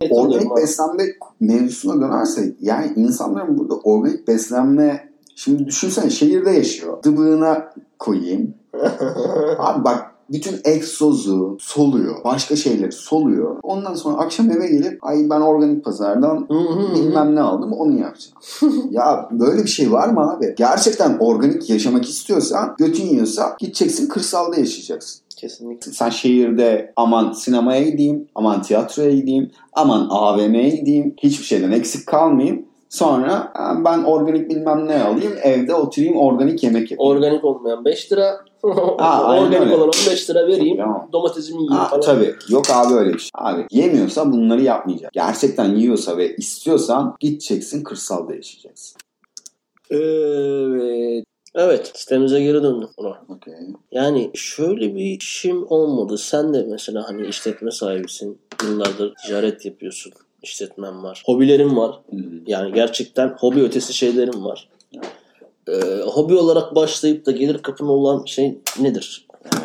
A: Evet,
B: Organik beslenme mevzusuna dönersek yani insanların burada organik beslenme şimdi düşünsene şehirde yaşıyor. Dıbığına koyayım. Abi bak bütün egzozu soluyor. Başka şeyleri soluyor. Ondan sonra akşam eve gelip ay ben organik pazardan bilmem ne aldım onu yapacağım. ya böyle bir şey var mı abi? Gerçekten organik yaşamak istiyorsan götün yiyorsa gideceksin kırsalda yaşayacaksın.
A: Kesinlikle.
B: Sen şehirde aman sinemaya gideyim, aman tiyatroya gideyim, aman AVM'ye gideyim, hiçbir şeyden eksik kalmayayım. Sonra "Ha, ben organik bilmem ne alayım evde oturayım organik yemek yapayım.
A: Organik olmayan 5 lira.
B: aynen
A: Organik
B: öyle.
A: olan 15 lira vereyim.
B: Tamam.
A: Domatesimi yiyeyim
B: Ha,
A: falan.
B: tabii. Yok abi öyle bir şey. Abi yemiyorsa bunları yapmayacak. Gerçekten yiyorsa ve istiyorsan gideceksin kırsalda yaşayacaksın.
A: Evet. Evet. Sitemize geri döndüm. Ulan.
B: Okey.
A: Yani şöyle bir işim olmadı. Sen de mesela hani işletme sahibisin. Yıllardır ticaret yapıyorsun. İşletmen var. Hobilerin var. Yani gerçekten hobi ötesi şeylerim var. Ee, hobi olarak başlayıp da gelir kapına olan şey nedir?
B: Ee,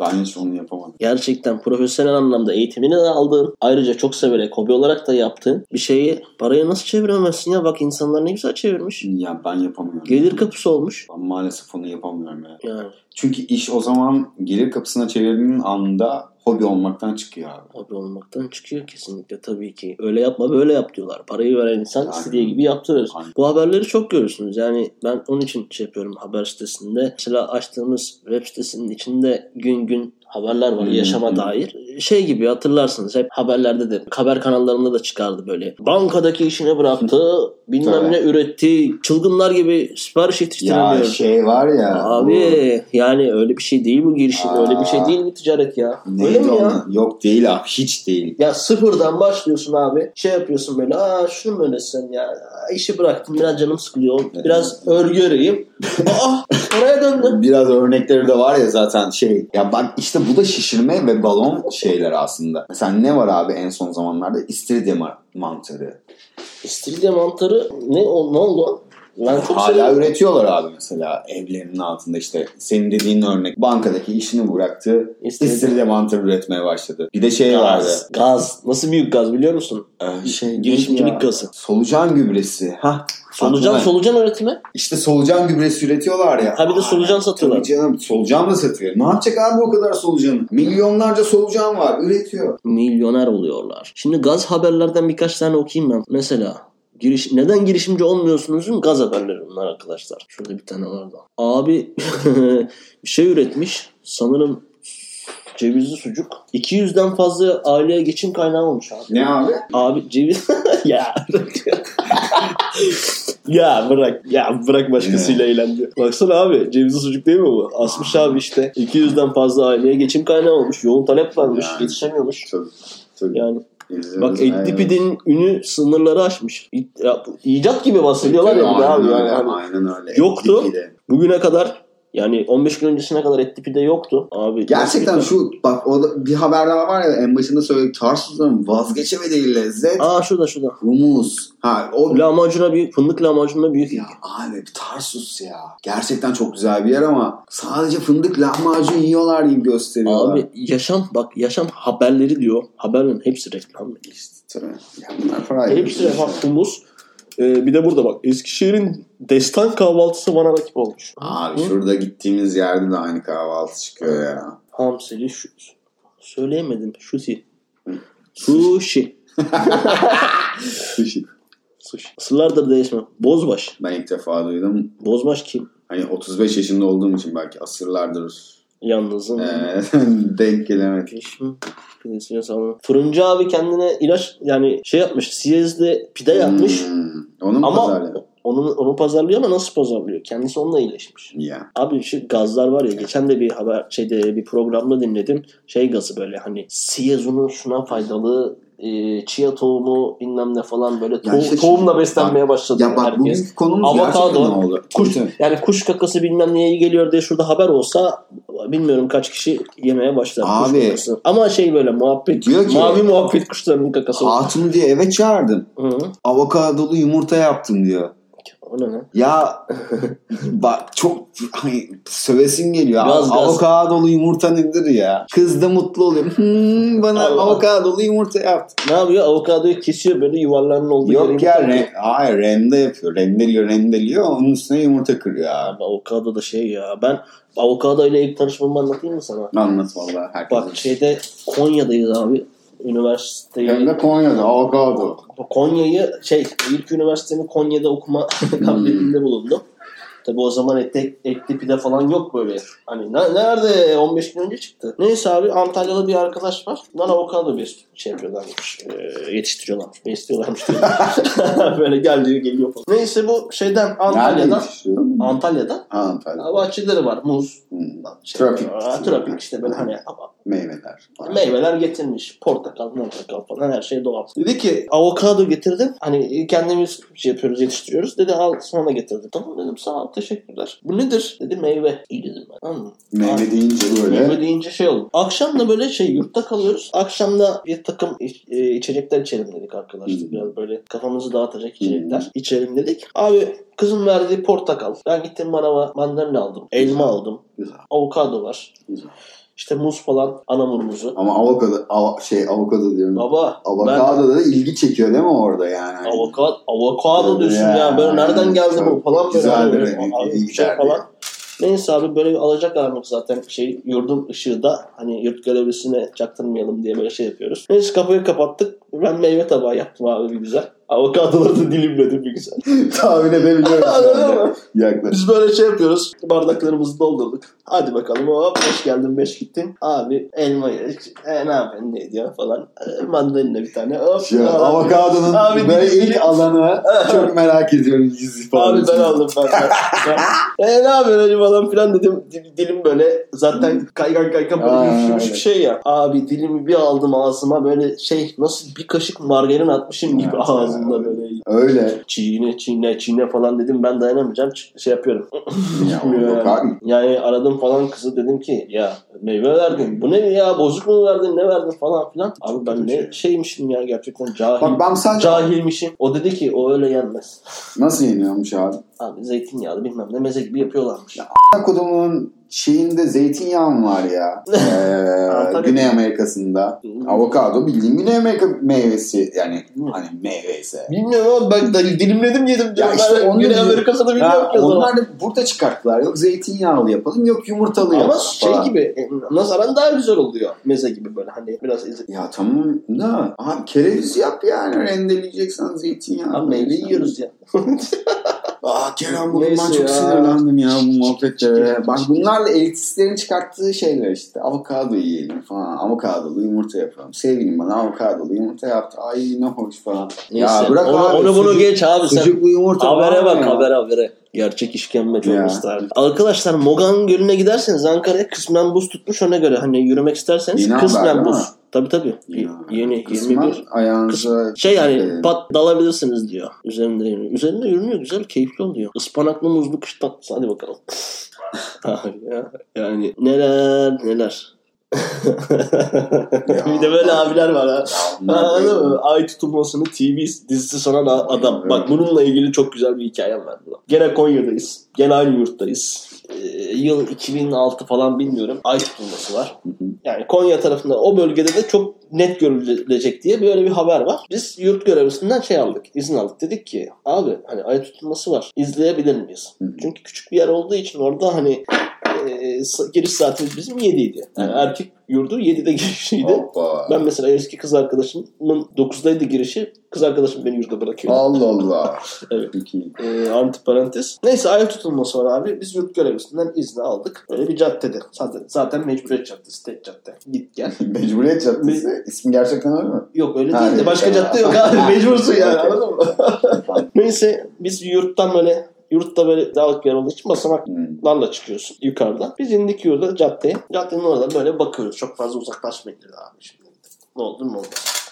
B: ben hiç onu yapamadım.
A: Gerçekten profesyonel anlamda eğitimini de aldığın, ayrıca çok severek hobi olarak da yaptığın bir şeyi paraya nasıl çeviremezsin ya? Bak insanlar ne güzel çevirmiş.
B: Ya ben yapamıyorum.
A: Gelir kapısı olmuş.
B: Ben maalesef onu yapamıyorum ya.
A: Yani
B: Çünkü iş o zaman gelir kapısına çevirdiğin anda hobi olmaktan çıkıyor abi.
A: hobi olmaktan çıkıyor kesinlikle tabii ki. Öyle yapma böyle yap diyorlar. Parayı veren insan
B: Aynen.
A: istediği gibi yaptırır.
B: Aynen.
A: Bu haberleri çok görürsünüz. Yani ben onun için şey yapıyorum haber sitesinde. Mesela açtığımız web sitesinin içinde gün gün haberler var
B: Hı,
A: yaşama dair. Şey gibi hatırlarsınız hep haberlerde de haber kanallarında da çıkardı böyle. Bankadaki işini bıraktı, bilmem
B: Tabii.
A: ne üretti, çılgınlar gibi sipariş
B: Ya
A: yetiştiremiyor.
B: şey var ya.
A: Abi yani öyle bir şey değil bu girişim.
B: Aa.
A: öyle bir şey değil mi ticaret ya?
B: bu-
A: öyle
B: Neydi
A: mi ya?
B: onun? Yok değil abi. Hiç değil.
A: Ya sıfırdan başlıyorsun abi. Şey yapıyorsun böyle. Aa şunu mu öğretsem ya? İşi bıraktım. Biraz canım sıkılıyor. Biraz örgü öreyim. Aa oraya döndüm.
B: Biraz örnekleri de var ya zaten şey. Ya bak işte bu da şişirme ve balon şeyler aslında. Mesela ne var abi en son zamanlarda? İstiridye ma- mantarı.
A: İstiridye mantarı ne, o, ne oldu? Ben çok
B: Hala
A: seviyorum.
B: üretiyorlar abi mesela evlerinin altında işte senin dediğin örnek bankadaki işini bıraktı
A: İstiridye.
B: mantarı üretmeye başladı. Bir de şey vardı.
A: Gaz. Gaz. Nasıl büyük gaz biliyor musun?
B: Ee, şey
A: Girişimcilik gazı.
B: Solucan gübresi. Ha.
A: Solucan
B: aklıma-
A: solucan üretimi.
B: İşte solucan gübresi üretiyorlar ya.
A: Ha bir de solucan satıyorlar.
B: Tabii canım solucan da satıyor. Ne yapacak abi o kadar solucanı? Milyonlarca solucan var üretiyor.
A: Milyoner oluyorlar. Şimdi gaz haberlerden birkaç tane okuyayım ben. Mesela giriş neden girişimci olmuyorsunuzun gaz haberleri bunlar arkadaşlar. Şurada bir tane vardı. Abi bir şey üretmiş. Sanırım cevizli sucuk. 200'den fazla aileye geçim kaynağı olmuş abi.
B: Ne abi?
A: Abi ceviz ya ya bırak ya bırak başkasıyla eğlendi. Baksana abi cevizli sucuk değil mi bu? Asmış abi işte 200'den fazla aileye geçim kaynağı olmuş. Yoğun talep varmış.
B: Yani.
A: Yetişemiyormuş.
B: Tabii. Tabii.
A: Yani
B: İzliyoruz.
A: bak
B: Aynen.
A: Etdipid'in ünü sınırları aşmış. İ- ya, icat gibi bahsediyorlar ya bir de abi.
B: Aynen
A: Yani. Hani
B: aynen öyle.
A: Yoktu. Bugüne kadar yani 15 gün öncesine kadar Etdipid'de yoktu. Abi
B: Gerçekten şu bak o da bir haber daha var ya en başında söyledik Tarsus'un vazgeçemediği lezzet
A: Aa şurada şurada.
B: humus. Ha o
A: Lahmacuna büyük, fındık lahmacununa büyük.
B: ya abi Tarsus ya. Gerçekten çok güzel bir yer ama sadece fındık lahmacun yiyorlar gibi gösteriyorlar.
A: Abi yaşam bak yaşam haberleri diyor. Haberlerin hepsi reklam.
B: işte. Ya bunlar para
A: Hepsi. Humus. Ee, bir de burada bak Eskişehir'in destan kahvaltısı bana rakip olmuş.
B: Abi
A: Hı?
B: şurada gittiğimiz yerde de aynı kahvaltı çıkıyor ya.
A: Hamsili şu. Söyleyemedim.
B: Hı.
A: Sushi.
B: Sushi.
A: Sushi. Asırlardır değişme. Bozbaş.
B: Ben ilk defa duydum.
A: Bozbaş kim?
B: Hani 35 yaşında olduğum için belki asırlardır
A: Yalnızım.
B: eee, denk gelemedik.
A: Piş mi? Pidesine sağlam. Fırıncı abi kendine ilaç yani şey yapmış. Siyez'de pide yapmış.
B: Hmm, Onun
A: Ama
B: pazarlığı.
A: onu, onu pazarlıyor ama nasıl pazarlıyor? Kendisi onunla iyileşmiş.
B: Ya.
A: Abi şu gazlar var ya geçen de bir haber şeyde bir programda dinledim. Şey gazı böyle hani siyezunu şuna faydalı e, chia tohumu bilmem ne falan böyle tohum-
B: işte
A: tohumla
B: şimdi-
A: beslenmeye başladı
B: Ya bak
A: herkes.
B: bugünkü konumuz
A: Avokado,
B: gerçekten oldu.
A: kuş-. Yani kuş kakası bilmem neye iyi geliyor diye şurada haber olsa bilmiyorum kaç kişi yemeye başlar. kuş
B: Abi.
A: kakası. Ama şey böyle muhabbet
B: Diyor ki-
A: mavi muhabbet kuşlarının kakası.
B: Hatun diye eve çağırdım.
A: Hı -hı.
B: Avokadolu yumurta yaptım diyor.
A: Ne?
B: Ya bak çok hani sövesim geliyor.
A: Gaz.
B: Avokadolu yumurta nedir ya? Kız da mutlu oluyor. Hmm, bana
A: Allah.
B: avokadolu yumurta yaptı.
A: Ne yapıyor? Avokadoyu kesiyor böyle yuvarlarının olduğu yere
B: Yok ya re- hayır rende yapıyor. Rendeliyor rendeliyor. Onun üstüne yumurta kırıyor abi.
A: Abi avokado da şey ya. Ben avokado ile ilk tanışmamı anlatayım mı sana?
B: Anlat vallahi herkese.
A: Bak şeyde Konya'dayız abi. Üniversiteyi.
B: Hem de Konya'da avokado.
A: Konya'yı şey ilk üniversitemi Konya'da okuma kabiliyetinde bulundum. Tabi o zaman etli, etli pide falan yok böyle. Hani ne- nerede? 15 gün önce çıktı. Neyse abi Antalyalı bir arkadaş var. Bunlar avokado bir şey yapıyorlarmış. E, yetiştiriyorlarmış. Besliyorlarmış. böyle gel diyor geliyor falan. Neyse bu şeyden Antalya'dan.
B: yetiştiriyor?
A: Antalya'da bahçeleri var. Muz.
B: Hmm.
A: Şey,
B: Tropik.
A: aa, Tropik işte böyle hani
B: Meyveler. falan.
A: Meyveler getirmiş. Portakal, portakal falan her şey doğal. Dedi ki avokado getirdim. Hani kendimiz şey yapıyoruz, yetiştiriyoruz. Dedi al sana da getirdim. Tamam dedim sağ ol teşekkürler. Bu nedir? Dedi meyve. İyi dedim ben. Mı?
B: Meyve deyince böyle.
A: Meyve deyince şey oldu. Akşam da böyle şey yurtta kalıyoruz. Akşam da bir takım iç- e, içecekler içelim dedik arkadaşlar.
B: Hmm.
A: Biraz böyle kafamızı dağıtacak içecekler içelim dedik. Abi kızım verdiği portakal. Ben gittim manava mandalina aldım. Elma aldım.
B: Güzel.
A: Avokado var.
B: Güzel.
A: İşte muz falan. Anamur muzu.
B: Ama avokado, av- şey avokado diyorum.
A: Baba ben
B: Avokado da ilgi çekiyor değil mi orada yani?
A: avokado, avokado diyorsun
B: Ya,
A: ya. Böyle nereden geldi bu falan böyle. böyle,
B: hani iyi
A: bir şey falan. Neyse abi böyle bir alacak karanlık zaten şey yurdun ışığı da hani yurt görevlisine çaktırmayalım diye böyle şey yapıyoruz. Neyse kapıyı kapattık. Ben meyve tabağı yaptım abi bir güzel. Avokadoları da dilimledim bir güzel.
B: Tahmin edebiliyorum.
A: Anladın mı?
B: Yaklaş.
A: Biz böyle şey yapıyoruz. Bardaklarımızı doldurduk. Hadi bakalım hop beş geldin beş gittin. Abi elma yedik. E ne yapıyorsun ne diyor falan. E, mandalina bir tane. Hop.
B: Şu
A: Abi-
B: avokadonun
A: Abi
B: böyle
A: dilim-
B: ilk alanı çok merak ediyorum yüz
A: Abi
B: ifadesi.
A: ben aldım ben. ben. e ne yapıyorsun falan filan dedim. Dil- Dilim böyle zaten kaygan kaygan böyle
B: Aa,
A: bir
B: evet.
A: şey ya. Abi dilimi bir aldım ağzıma böyle şey nasıl bir kaşık margarin atmışım gibi
B: Evet,
A: ağzımda
B: evet.
A: böyle.
B: Öyle.
A: Çiğne çiğne çiğne falan dedim ben dayanamayacağım şey yapıyorum.
B: Ya, yok abi.
A: Yani aradım falan kızı dedim ki ya meyve verdin bu ne ya bozuk mu verdin ne verdin falan filan. Abi ben ne şeymişim ya gerçekten cahil.
B: Bak ben sadece
A: Cahilmişim. O dedi ki o öyle yenmez.
B: nasıl yeniyormuş abi?
A: Abi zeytinyağlı bilmem ne meze gibi yapıyorlarmış.
B: Kodumun şeyinde zeytinyağı mı var ya? Ee, Güney Amerika'sında. Avokado bildiğin Güney Amerika meyvesi yani hani meyve ise.
A: Bilmiyorum ama ben de dilimledim yedim.
B: Ya
A: Ben
B: işte onu
A: Güney. Amerika'da bilmiyorum
B: Ya
A: ki
B: onlar da burada çıkarttılar. Yok zeytinyağlı yapalım yok yumurtalı
A: Ama
B: yapalım
A: şey
B: falan.
A: gibi e, nazaran daha güzel oluyor. Meze gibi böyle hani biraz ezip.
B: Ya tamam da abi kereviz yap yani rendeleyeceksen zeytinyağı.
A: Abi meyve yiyoruz ya.
B: Aa Kerem
A: Neyse
B: çok
A: ya.
B: sinirlendim ya bu muhabbetlere. Bak bunlarla elitistlerin çıkarttığı şeyler işte. Avokado yiyelim falan. Avokadolu yumurta yapalım. Sevgilim bana avokadolu yumurta yaptı. Ay ne hoş falan.
A: Neyse.
B: Ya bırak
A: onu,
B: abi.
A: onu bunu
B: sucuk-
A: geç abi sen.
B: Sucuklu yumurta
A: Habere bak
B: ya.
A: habere habere. Gerçek işkembe çok ısrar. Arkadaşlar Mogan Gölü'ne giderseniz Ankara'ya kısmen buz tutmuş ona göre. Hani yürümek isterseniz
B: haber
A: kısmen buz.
B: mi?
A: Tabii tabii.
B: Ya,
A: Yeni
B: kısmen
A: 21.
B: ayağınıza
A: Şey yani
B: e,
A: pat dalabilirsiniz diyor. Üzerinde yürünüyor. Üzerinde yürünüyor. Güzel keyifli oluyor. Ispanaklı muzlu kış tatlısı. Hadi bakalım. Yani neler neler. bir de böyle abiler var ha. Anladın mı? Ay tutulmasını TV dizisi sanan adam.
B: Evet.
A: Bak bununla ilgili çok güzel bir hikayem var burada. Gene Konya'dayız. Gene aynı yurttayız. Ee, yıl 2006 falan bilmiyorum. Ay tutulması var. Yani Konya tarafında o bölgede de çok net görülecek diye böyle bir haber var. Biz yurt görevlisinden şey aldık. izin aldık. Dedik ki abi hani ay tutulması var. İzleyebilir miyiz? Çünkü küçük bir yer olduğu için orada hani e, giriş saatimiz bizim 7'ydi. Yani
B: Hı.
A: erkek yurdu 7'de girişiydi.
B: Hoppa.
A: Ben mesela eski kız arkadaşımın 9'daydı girişi. Kız arkadaşım beni yurda bırakıyor.
B: Allah Allah.
A: Evet.
B: İyi.
A: Ee, antiparantez. Neyse ay tutulması var abi. Biz yurt görevlisinden izni aldık. Böyle bir caddede. Zaten, zaten mecburiyet caddesi. Tek cadde. Git gel.
B: Mecburiyet Caddesi. İsmi gerçekten öyle mi?
A: Yok öyle
B: Ha,
A: değil de başka cadde yok abi. Mecbursun yani anladın mı? Neyse biz yurttan böyle yurtta böyle dağlık yer olduğu için basamak
B: Hmm.
A: Çıkıyorsun yukarıda. Biz indik yurda caddeye. Caddenin orada böyle bakıyoruz. Çok fazla uzaklaşmayın dedi abi şimdi. Ne oldu ne oldu?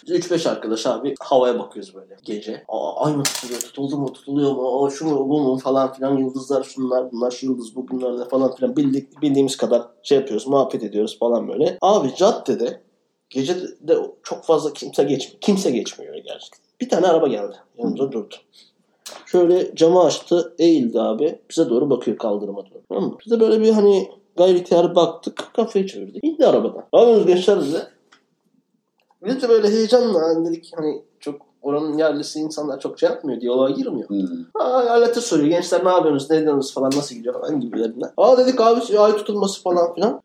A: Biz 3-5 arkadaş abi havaya bakıyoruz böyle gece. Aa, ay mı tutuluyor? Tutuldu mu? Tutuluyor mu? Aa, şu mu? Bu mu? Falan filan. Yıldızlar şunlar bunlar. Şu yıldız bu bunlar ne falan filan. Bildik, bildiğimiz kadar şey yapıyoruz. Muhabbet ediyoruz falan böyle. Abi caddede gece de çok fazla kimse geçmiyor. Kimse geçmiyor gerçekten. Bir tane araba geldi. Yanımıza durdu. Şöyle camı açtı, eğildi abi. Bize doğru bakıyor kaldırıma doğru. Tamam mı? Biz de böyle bir hani gayri ihtiyarı baktık. Kafayı çevirdik. İndi arabadan. Yapıyorsunuz gençler bize? Biz de böyle heyecanla hani dedik hani çok oranın yerlisi insanlar çok şey yapmıyor. Diyaloğa girmiyor.
B: Hmm.
A: Aa, aleti soruyor. Gençler ne yapıyorsunuz? Ne ediyorsunuz falan nasıl gidiyor falan gibilerinden. Aa dedik abi ay tutulması falan filan.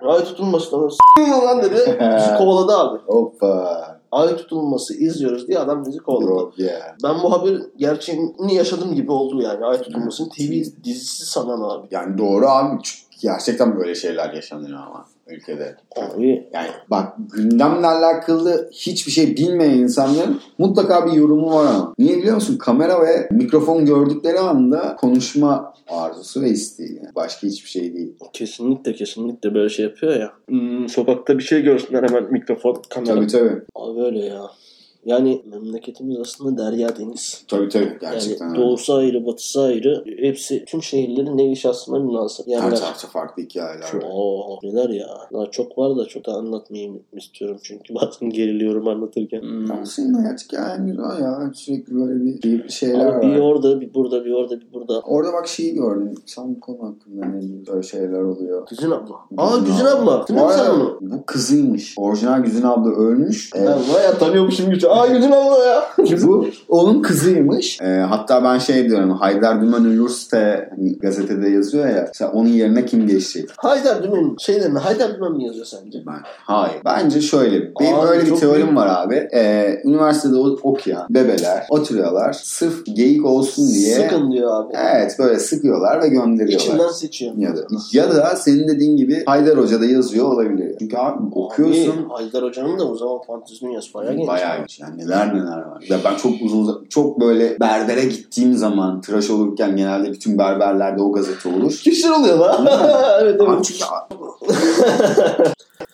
A: Ay tutulması falan. S*** lan dedi. Bizi kovaladı abi.
B: Hoppa.
A: Ay tutulması izliyoruz diye adam bizi kovladı.
B: Yok ya.
A: Ben bu haberin gerçeğini yaşadığım gibi oldu yani. Ay tutulmasını TV dizisi sanan abi.
B: Yani doğru abi. Gerçekten böyle şeyler yaşanıyor ama ülkede.
A: Abi
B: Yani bak gündemle alakalı hiçbir şey bilmeyen insanların mutlaka bir yorumu var ama. Niye biliyor musun? Kamera ve mikrofon gördükleri anda konuşma arzusu ve isteği. Yani. Başka hiçbir şey değil.
A: kesinlikle kesinlikle böyle şey yapıyor ya. Hmm, sokakta bir şey görsünler hemen mikrofon, kamera.
B: Tabii tabii.
A: Abi öyle ya. Yani memleketimiz aslında derya deniz.
B: Tabii tabii. Gerçekten
A: yani doğusu ayrı, batısı ayrı. Hepsi tüm şehirlerin nevi şahsına münasır.
B: Her
A: Yani
B: tarafta farklı hikayeler var.
A: Oo, neler ya. Daha çok var da çok da anlatmayayım istiyorum çünkü bazen geriliyorum anlatırken. Hmm.
B: Senin hayat hikayen güzel ya. Sürekli böyle bir keyifli şeyler
A: Abi bir
B: var.
A: orada, bir burada, bir orada, bir burada.
B: Orada bak şeyi gördüm. Sen bu konu hakkında ne? Böyle şeyler oluyor.
A: Güzin abla. Aa Güzin abla. Değil mi
B: Bu kızıymış. Orijinal Güzin abla ölmüş. Ee,
A: Ben baya tanıyormuşum Güzin. Aa Güzin abla ya.
B: bu onun kızıymış. Ee, hatta ben şey diyorum. Haydar Dümen ölürse hani gazetede yazıyor ya. Mesela onun yerine kim geçecek?
A: Haydar Dümen şeylerini Haydar Dümen mi yazıyor sence?
B: Ben. Hayır. Bence şöyle. Benim
A: Abi,
B: öyle bir teorim var abi. Ee, üniversitede okuyan bebeler oturuyorlar. Sırf geyik olsun diye.
A: Sıkın diyor abi.
B: Evet böyle sıkıyorlar ve gönderiyorlar.
A: İçinden seçiyor.
B: Ya da, ya da senin dediğin gibi Haydar Hoca da yazıyor olabilir. Çünkü abi okuyorsun.
A: Abi, Haydar Hoca'nın da o zaman fantezi dünyası bayağı geniş.
B: Bayağı geniş. Yani neler neler var. Ya ben çok uzun çok böyle berbere gittiğim zaman tıraş olurken genelde bütün berberlerde o gazete olur.
A: Kişisel oluyor lan. evet
B: Abi
A: evet.
B: çünkü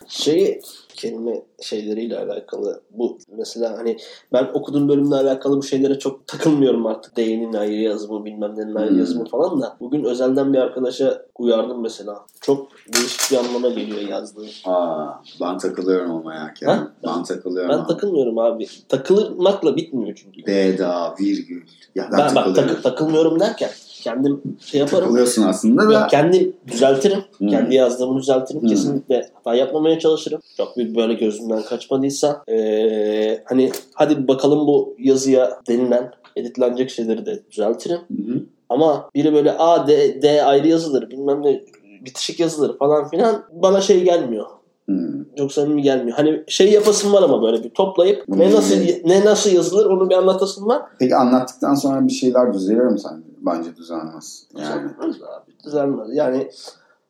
A: Şeyi kelime şeyleriyle alakalı bu mesela hani ben okuduğum bölümle alakalı bu şeylere çok takılmıyorum artık. D'nin ayrı yazımı bilmem nenin ayrı
B: Hmm.
A: yazımı falan da. Bugün özelden bir arkadaşa uyardım mesela. Çok değişik bir anlama geliyor yazdığı.
B: Aa, ben takılıyorum ama ya.
A: Ha?
B: Ben takılıyorum.
A: Ben
B: abi.
A: takılmıyorum abi. Takılmakla bitmiyor çünkü.
B: Beda, virgül. Ya ben,
A: Ben, bak
B: takılıyorum.
A: takı- takılmıyorum derken kendim şey yaparım.
B: Takılıyorsun aslında da.
A: Kendim düzeltirim.
B: Hmm.
A: Kendi yazdığımı düzeltirim.
B: Hmm.
A: Kesinlikle hata yapmamaya çalışırım. Çok büyük böyle gözümden kaçmadıysa. Ee, hani hadi bakalım bu yazıya denilen editlenecek şeyleri de düzeltirim.
B: Hı.
A: Ama biri böyle A, D, D ayrı yazılır bilmem ne bitişik yazılır falan filan bana şey gelmiyor.
B: Hmm.
A: Çok samimi gelmiyor. Hani şey yapasım var ama böyle bir toplayıp
B: Hmm.
A: ne nasıl ne nasıl yazılır onu bir anlatasım var.
B: Peki anlattıktan sonra bir şeyler düzelir mi sence? Bence düzelmez. Yani.
A: Düzelmez abi. Düzelmez. Yani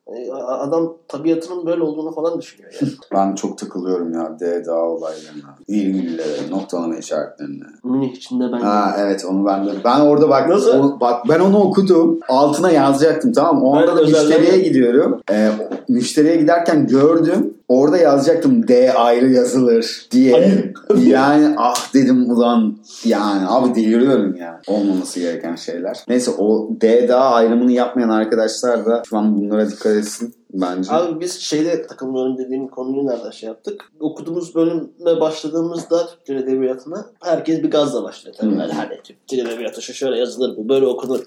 A: e, adam tabiatının böyle olduğunu falan düşünüyor yani.
B: Ben çok takılıyorum ya DDA olaylarına. Virgüllere, noktalama işaretlerine.
A: Münih içinde ben
B: Ha evet onu ben de. Ben orada bak
A: Nasıl?
B: o- bak ben onu okudum. Altına yazacaktım tamam? O anda da müşteriye gidiyorum. Ee, müşteriye giderken gördüm. Orada yazacaktım D ayrı yazılır diye. Yani ah dedim ulan yani abi deliriyorum ya. Olmaması gereken şeyler. Neyse o D daha ayrımını yapmayan arkadaşlar da şu an bunlara dikkat etsin bence.
A: Abi biz şeyde takılmıyorum dediğim konuyu nereden şey yaptık? Okuduğumuz bölüme başladığımızda Türk Dil Edebiyatı'na herkes bir gazla başlıyor. Tabii
B: Hmm.
A: böyle hani Türk Dil Edebiyatı şu şöyle yazılır, bu böyle okunur.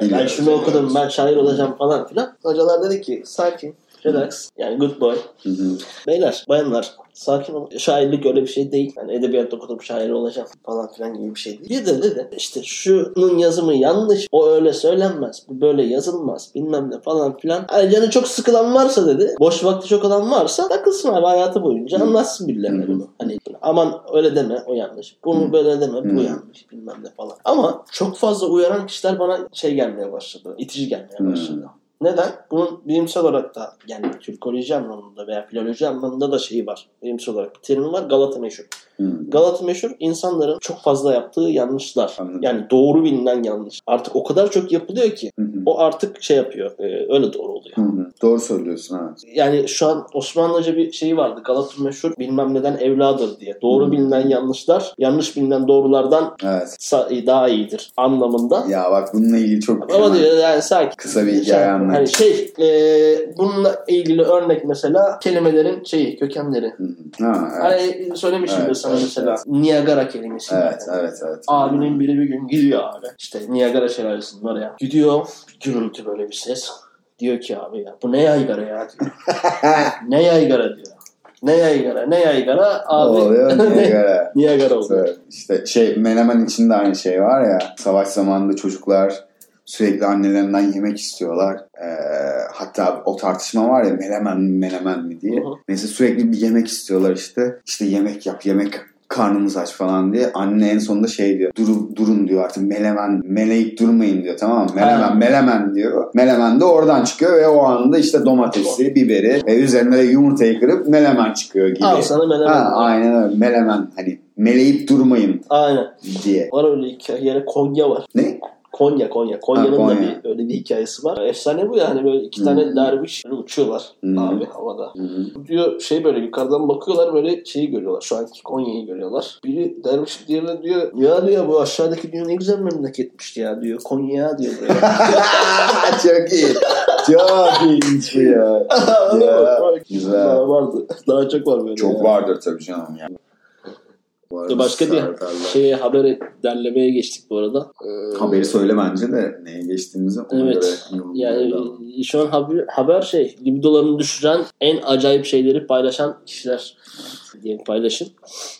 A: Ben
B: Biliyoruz,
A: şunu okudum, ben şair olacağım falan filan. Hocalar dedi ki sakin, relax. Yani good boy.
B: Hı hı.
A: Beyler, bayanlar sakin olun. Şairlik öyle bir şey değil. Yani edebiyat okudum şair olacağım falan filan gibi bir şey değil. Bir de dedi işte şunun yazımı yanlış. O öyle söylenmez. Bu böyle yazılmaz. Bilmem ne falan filan. Yani canı çok sıkılan varsa dedi. Boş vakti çok olan varsa takılsın abi hayatı boyunca. Anlatsın birilerine bunu. Hani aman öyle deme o yanlış. Bunu böyle deme bu yanlış. Bilmem ne falan. Ama çok fazla uyaran kişiler bana şey gelmeye başladı. itici gelmeye başladı. Neden? Bunun bilimsel olarak da yani Türkoloji anlamında veya filoloji anlamında da şeyi var. Bilimsel olarak bir terimi var. Galata meşhur.
B: Hı.
A: Galata meşhur insanların çok fazla yaptığı yanlışlar.
B: Anladım.
A: Yani doğru bilinen yanlış. Artık o kadar çok yapılıyor ki
B: Hı hı.
A: o artık şey yapıyor. e, öyle doğru oluyor.
B: Hı hı. Doğru söylüyorsun evet.
A: Yani şu an Osmanlıca bir şeyi vardı. Galata meşhur bilmem neden evladır diye. Doğru
B: Hı.
A: bilinen yanlışlar yanlış bilinen doğrulardan
B: Evet.
A: daha iyidir anlamında.
B: Ya bak bununla ilgili çok
A: Ama diyor yani sakin.
B: kısa bir
A: Şey,
B: hikaye anlat.
A: hani şey e, bununla ilgili örnek mesela kelimelerin şeyi kökenleri.
B: Hı hı. Ha, evet.
A: Hani söylemişimdir
B: Evet,
A: sana mesela. Niagara kelimesi.
B: Evet, evet, evet.
A: Abinin biri bir gün gidiyor abi. İşte Niagara şelalesinin var ya. Gidiyor gürültü böyle bir ses. Diyor ki abi ya bu ne yaygara ya diyor. ne yaygara diyor. Ne yaygara ne yaygara abi.
B: Oluyor niye göre?
A: Niagara oluyor.
B: İşte şey Menemen içinde aynı şey var ya. Savaş zamanında çocuklar sürekli annelerinden yemek istiyorlar. Ee, hatta o tartışma var ya menemen mi menemen mi diye.
A: Hı hı.
B: Neyse sürekli bir yemek istiyorlar işte. İşte yemek yap yemek karnımız aç falan diye. Anne en sonunda şey diyor. Durun, durun diyor artık melemen meleyip durmayın diyor tamam mı? Melemen
A: Ha.
B: melemen diyor. Melemen de oradan çıkıyor ve o anda işte domatesi, biberi ve üzerine de yumurtayı kırıp melemen çıkıyor gibi.
A: Al sana menemen.
B: Ha, aynen öyle. Melemen hani meleyip durmayın
A: Aynen.
B: diye.
A: Var öyle hikaye. Yani Konya var.
B: Ne?
A: Konya Konya. Konya'nın
B: Ha,
A: da
B: Konya.
A: bir öyle bir hikayesi var. Efsane bu yani böyle iki tane
B: Hmm.
A: derviş uçuyorlar
B: Hmm.
A: abi havada.
B: Hı-hı.
A: Diyor şey böyle yukarıdan bakıyorlar böyle şeyi görüyorlar. Şu anki Konya'yı görüyorlar. Biri derviş diğerine diyor ya diyor bu aşağıdaki diyor ne güzel memleketmişti ya diyor. Konya diyor. Böyle.
B: Çok iyi. Çok iyiymiş bu ya. Ya, güzel.
A: Daha vardı. Daha çok var böyle.
B: Çok
A: ya.
B: vardır tabii canım ya.
A: Ya Başka bir şeye haber derlemeye geçtik bu arada. Ee,
B: Haberi söyle bence de neye geçtiğimizi ona
A: Evet.
B: göre
A: Yani e, şu an haber, haber şey libidolarını düşüren en acayip şeyleri paylaşan kişiler diye paylaşım.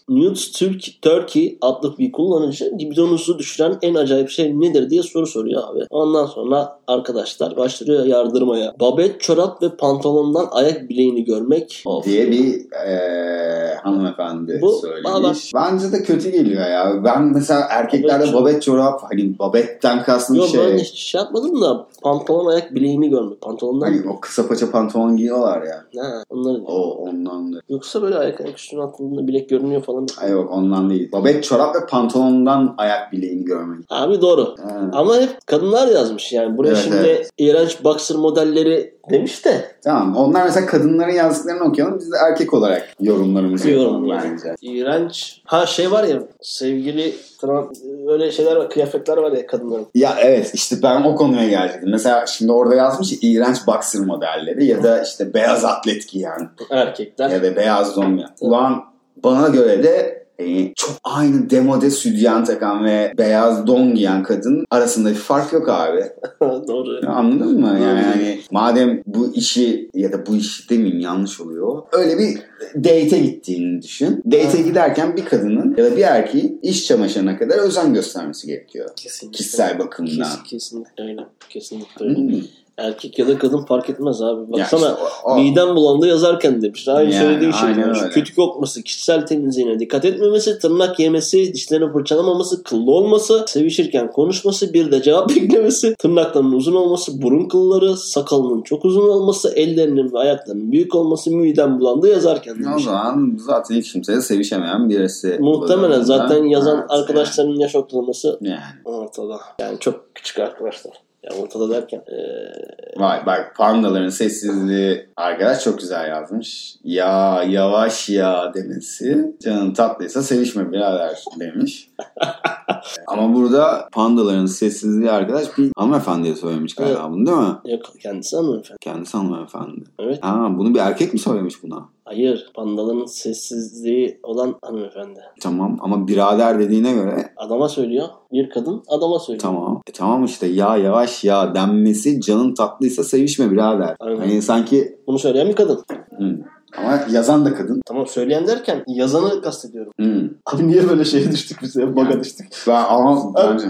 A: Nudes Türk, Turkey adlı bir kullanıcı libidonuzu düşüren en acayip şey nedir diye soru soruyor abi. Ondan sonra arkadaşlar başlıyor yardırmaya. Babet çorap ve pantolondan ayak bileğini görmek. Of.
B: diye bir eee, hanımefendi
A: Bu
B: söylemiş.
A: valla-
B: Bence de kötü geliyor ya. Ben mesela erkeklerde
A: Babet
B: çorap hani babetten kastım
A: Yok
B: şey.
A: ben hiç şey yapmadım da pantolon ayak bileğini görmek. Pantolondan
B: Hani o kısa paça pantolon giyiyorlar ya.
A: Ha, onları
B: O ondan da.
A: Yoksa böyle ayak ayak üstüne attığında bilek görünüyor falan.
B: Ay yok ondan değil. Babet çorap ve pantolondan ayak bileğini görmek.
A: Abi doğru.
B: Ha.
A: Ama hep kadınlar yazmış yani. Buraya
B: Evet,
A: şimdi
B: evet.
A: iğrenç boxer modelleri demiş de.
B: Tamam. Onlar mesela kadınların yazdıklarını okuyalım. Biz de erkek olarak yorumlarımızı
A: Yorum
B: yapalım bence.
A: İğrenç. Ha şey var ya sevgili trans, öyle şeyler var kıyafetler var ya kadınların.
B: Ya evet işte ben o konuya gelecektim. Mesela şimdi orada yazmış ya, iğrenç boxer modelleri ya da işte beyaz atlet giyen
A: Erkekler.
B: ya da beyaz giyen. Ulan bana göre de e, çok aynı demode sütyen takan ve beyaz don giyen kadın arasında bir fark yok abi.
A: doğru.
B: Anladın mı? Yani hani madem bu işi ya da bu işi demeyeyim yanlış oluyor. Öyle bir date'e gittiğini düşün. Date'e giderken bir kadının ya da bir erkeğin iş çamaşırına kadar özen göstermesi gerekiyor.
A: Kesinlikle.
B: Kişisel bakımdan.
A: Kes, kesinlikle öyle. Kesinlikle öyle.
B: Hmm.
A: Erkek ya da kadın fark etmez abi. Baksana
B: Ya işte o- o-
A: midem bulandı yazarken demiş. Aynı
B: Yani,
A: söylediği şey. demiş.
B: öyle.
A: Kötü kokması, kişisel temizliğine dikkat etmemesi, tırnak yemesi, dişlerini fırçalamaması, kıllı olması, sevişirken konuşması, bir de cevap beklemesi, tırnaklarının uzun olması, burun kılları, sakalının çok uzun olması, ellerinin ve ayaklarının büyük olması, midem bulandı yazarken
B: O
A: demiş.
B: zaman zaten hiç kimseye sevişemeyen birisi.
A: Muhtemelen zaten yazan
B: Evet,
A: arkadaşların yaş ortalaması
B: Yani.
A: ortada. Yani çok küçük arkadaşlar. Yani ortada derken eee
B: Vay bak pandaların sessizliği arkadaş çok güzel yazmış. Ya yavaş ya demesi. Canın tatlıysa sevişme birader demiş. Ama burada pandaların sessizliği arkadaş bir hanımefendiye söylemiş galiba
A: Evet.
B: bunu değil mi?
A: yok kendisi hanımefendi.
B: Kendisi hanımefendi.
A: Evet.
B: Ha, bunu bir erkek mi söylemiş buna?
A: Hayır. Pandaların sessizliği olan hanımefendi.
B: Tamam ama birader dediğine göre
A: Adama söylüyor. Bir kadın adama söylüyor.
B: tamam. E, tamam işte ya yavaş ya denmesi canın tatlıysa sevişme birader.
A: Aynen.
B: Hani sanki
A: Bunu söyleyen bir kadın.
B: Hı. Ama yazan da kadın.
A: Tamam söyleyen derken yazanı kastediyorum.
B: Hı.
A: Abi niye böyle şeye düştük biz ya? Baga
B: Yani.
A: düştük.
B: Ben, ama bence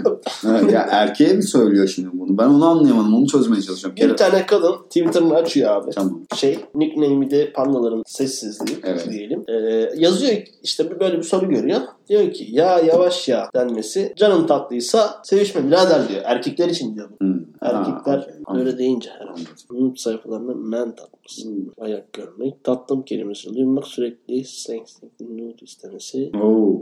B: ya erkeğe mi söylüyor şimdi bunu? Ben onu anlayamadım. Onu çözmeye çalışıyorum.
A: Bir tane kadın Twitter'ını açıyor abi.
B: Tamam.
A: Şey, nickname'i de pandaların sessizliği
B: Evet.
A: diyelim. Ee, yazıyor işte böyle bir soru görüyor. Diyor ki ya yavaş ya denmesi canın tatlıysa sevişme birader diyor. Erkekler için diyor bu.
B: Hı.
A: Erkekler
B: Ha, okey.
A: öyle deyince herhalde.
B: Anladım.
A: Nude sayfalarında men tatlısı. Ayak görmek. Tatlım kelimesini duymak sürekli seksli nude istemesi.
B: Oo.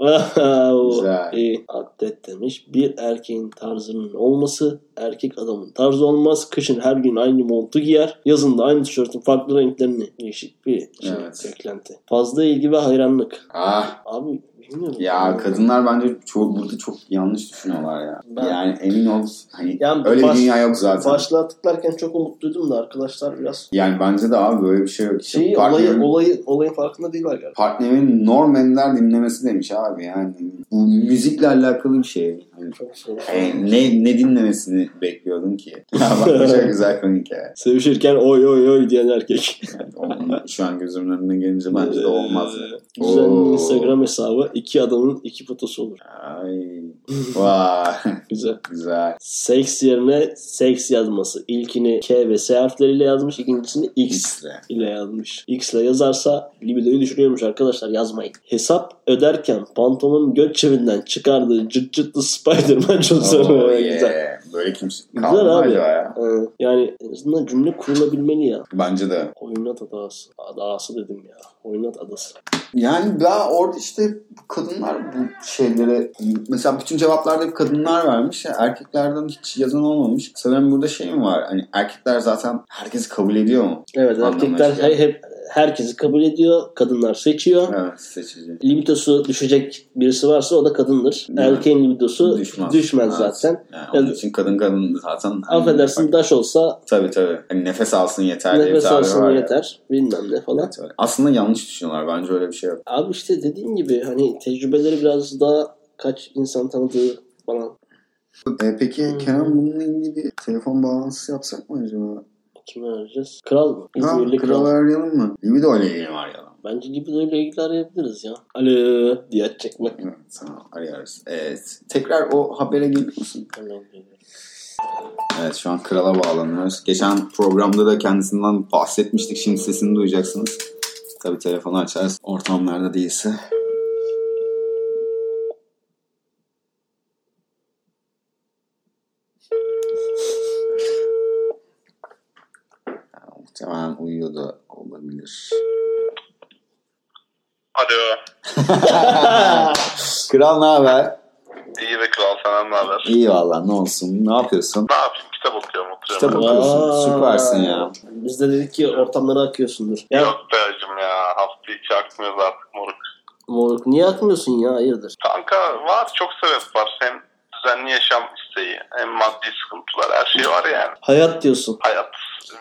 B: Güzel.
A: İyi. Atlet demiş. Bir erkeğin tarzının olması erkek adamın tarzı olmaz. Kışın her gün aynı montu giyer. Yazın da aynı tişörtün farklı renklerini. Değişik bir şey,
B: Evet.
A: beklenti. Fazla ilgi ve hayranlık.
B: Ah.
A: Abi bilmiyorum.
B: Ya kadınlar bence çok burada çok yanlış düşünüyorlar ya.
A: Ben-
B: yani emin ol hani
A: Yani
B: öyle
A: baş-
B: bir dünya yok zaten.
A: Başlığa tıklarken çok umutluydum da arkadaşlar biraz
B: Yani bence de abi böyle bir şey yok.
A: Şeyi
B: partnerin,
A: olayı, olayı, olayın farkında değiller galiba.
B: partnerin norm ender dinlemesi demiş abi yani. Bu müzikle alakalı bir şey.
A: Çok zor.
B: e, ne, ne dinlemesini bekliyordun ki? Ya bak çok güzel komik ya.
A: Sevişirken oy oy oy diyen erkek.
B: Yani şu an gözümün önüne gelince bence de olmaz.
A: Ee, Güzel. Instagram hesabı iki adamın iki fotosu olur.
B: Ay. Vay.
A: Güzel.
B: Güzel.
A: Seks yerine seks yazması. İlkini K ve S harfleriyle yazmış. ikincisini X
B: X'le.
A: ile yazmış. X ile yazarsa libidoyu düşürüyormuş arkadaşlar yazmayın. Hesap öderken pantolonun göt çevinden çıkardığı cırt cırtlı Spider-Man çok
B: Oh, yeah.
A: Güzel.
B: Böyle kimse
A: Güzel abi.
B: ya?
A: Ee, yani en azından cümle kurulabilmeli ya.
B: Bence de.
A: Oynat adası. Adası dedim ya. Oynat adası.
B: Yani ben orada işte kadınlar bu şeylere mesela bütün cevaplarda kadınlar vermiş. ya, erkeklerden hiç yazan olmamış. Sanırım burada şey mi var? Hani erkekler zaten herkesi kabul ediyor mu?
A: Evet
B: Anlamına
A: erkekler he- hep herkesi kabul ediyor. Kadınlar seçiyor.
B: Evet seçici.
A: Libidosu düşecek birisi varsa o da kadındır.
B: Evet.
A: Erkeğin libidosu
B: Düşmez.
A: düşmez,
B: Evet.
A: zaten.
B: Yani onun
A: Yani-
B: için kadın kadın zaten. hani
A: Affedersin
B: bak-
A: daş olsa
B: Tabii tabii. Hani nefes alsın yeter
A: nefes alsın
B: var ya.
A: yeter. Bilmem ne falan.
B: Evet, öyle. Aslında yanlış düşünüyorlar. Bence öyle bir şey yok.
A: Abi işte dediğin gibi hani tecrübeleri biraz daha kaç insan tanıdığı falan.
B: E, peki
A: Hmm.
B: Kenan bununla ilgili bir telefon bağlantısı yapsak mı acaba?
A: Kime arayacağız? Kral mı? İzmirli kral.
B: kralı arayalım mı? Libido ile ilgili mi arayalım?
A: Bence libido ile ilgili arayabiliriz ya. Alo diye bak.
B: Evet, tamam arıyoruz. Evet. Tekrar o habere gelir misin?
A: Geliyor.
B: Evet şu an krala bağlanıyoruz. Geçen programda da kendisinden bahsetmiştik. Şimdi sesini duyacaksınız. Tabii telefonu açarız. Ortamlarda değilse. Ya, Muhtemelen uyuyor da olabilir.
C: Alo.
B: Kral ne haber?
C: İyi be kral senden ne haber?
B: İyi valla ne olsun. Ne yapıyorsun?
C: Ne yapayım? Kitap okuyorum, oturuyorum.
B: Kitap okuyorsun. Süpersin ya.
A: Biz de dedik ki ortamlara akıyorsundur. Ya
C: Yok be hacım ya. Hafta içi akmıyoruz artık moruk.
A: moruk niye akmıyorsun ya hayırdır?
C: Kanka var çok sebep var. Hem düzenli yaşam isteği hem maddi sıkıntılar her şey var yani.
A: Hayat diyorsun.
C: Hayat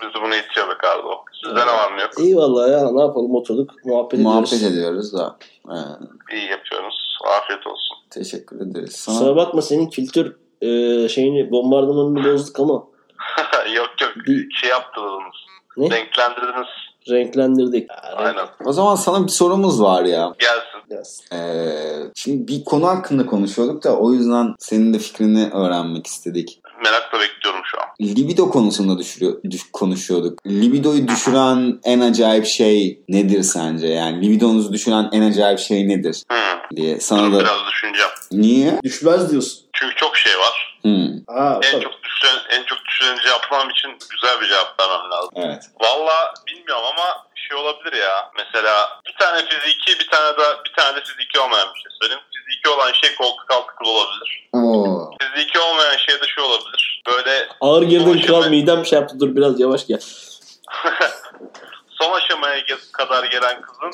C: bizi bunu itiyor be Kardo. Sizde ne var ne yok?
A: Eyvallah ya ne yapalım oturduk muhabbet ediyoruz.
B: Muhabbet ediyoruz da. Ee,
C: İyi yapıyorsunuz. Afiyet olsun.
B: teşekkür ederiz. Sana
A: Kusura bakma senin kültür e, şeyini bombardımanını bozduk ama
C: yok yok
A: Bir-
C: şey yaptırdınız.
A: Ne?
C: Renklendirdiniz.
A: renklendirdik.
C: Aynen.
B: O zaman sana bir sorumuz var ya.
C: Gelsin.
A: Yes.
B: Ee, şimdi bir konu hakkında konuşuyorduk da o yüzden senin de fikrini öğrenmek istedik.
C: Merakla bekliyorum şu an.
B: Libido konusunda düşürüyor, düş- konuşuyorduk. Libidoyu düşüren en acayip şey nedir sence? Yani libidonuzu düşüren en acayip şey nedir
C: Hmm.
B: diye sana da...
C: Biraz düşüneceğim.
B: Niye?
A: Düşmez diyorsun.
C: Çünkü çok şey var.
B: Hmm,
A: Aa,
C: En
A: tabii.
C: çok düşüren, en çok düşüren cevaplamam için güzel bir cevap vermem lazım.
B: evet.
C: Valla bilmiyorum ama şey olabilir ya. Mesela bir tane fiziki bir tane de bir tane de fiziki olmayan bir şey söyleyeyim. Fiziki olan şey koltuk altı kıl olabilir.
B: Oo.
C: Fiziki olmayan şey de şey olabilir. Böyle
A: Ağır girdin kral
C: aşama-
A: midem şey yaptı dur biraz yavaş gel.
C: son aşamaya kadar gelen kızın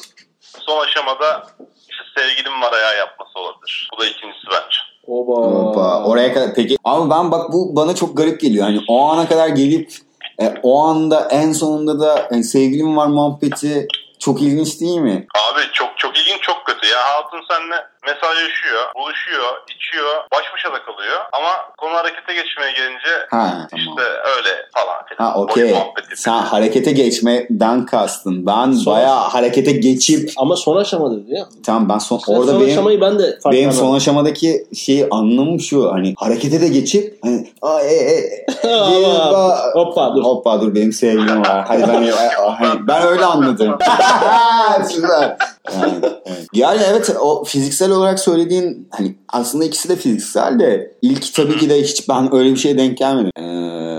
C: son aşamada işte sevgilim var ayağı yapması olabilir. Bu da ikincisi bence.
A: Oba.
B: Hoppa. Oraya kadar peki ama ben bak bu bana çok garip geliyor. Hani o ana kadar gelip e, o anda en sonunda da yani sevgilim var muhabbeti çok ilginç değil mi?
C: Abi çok çok ilginç çok kötü ya. Hatun seninle mesajlaşıyor, buluşuyor, içiyor, baş başa da kalıyor. Ama konu harekete geçmeye gelince
B: Ha tamam.
C: işte öyle falan filan.
B: Ha okey. Sen harekete geçmeden kastın. Ben
A: Sonra-
B: bayağı harekete geçip
A: Ama son aşama dedi ya.
B: tamam ben son
A: Sen
B: orada
A: son
B: benim
A: aşamayı ben de farklı
B: benim son aşamadaki şeyi anlamım şu hani harekete de geçip hani aa, e, e,
A: Aa, Hoppa dur.
B: Hoppa dur benim sevgilim var. Hadi ben hani ben öyle anladım. Süper. Yani, evet. yani evet o fiziksel olarak söylediğin hani aslında ikisi de fiziksel de ilk tabii ki de hiç ben öyle bir şeye denk gelmedim. Ee,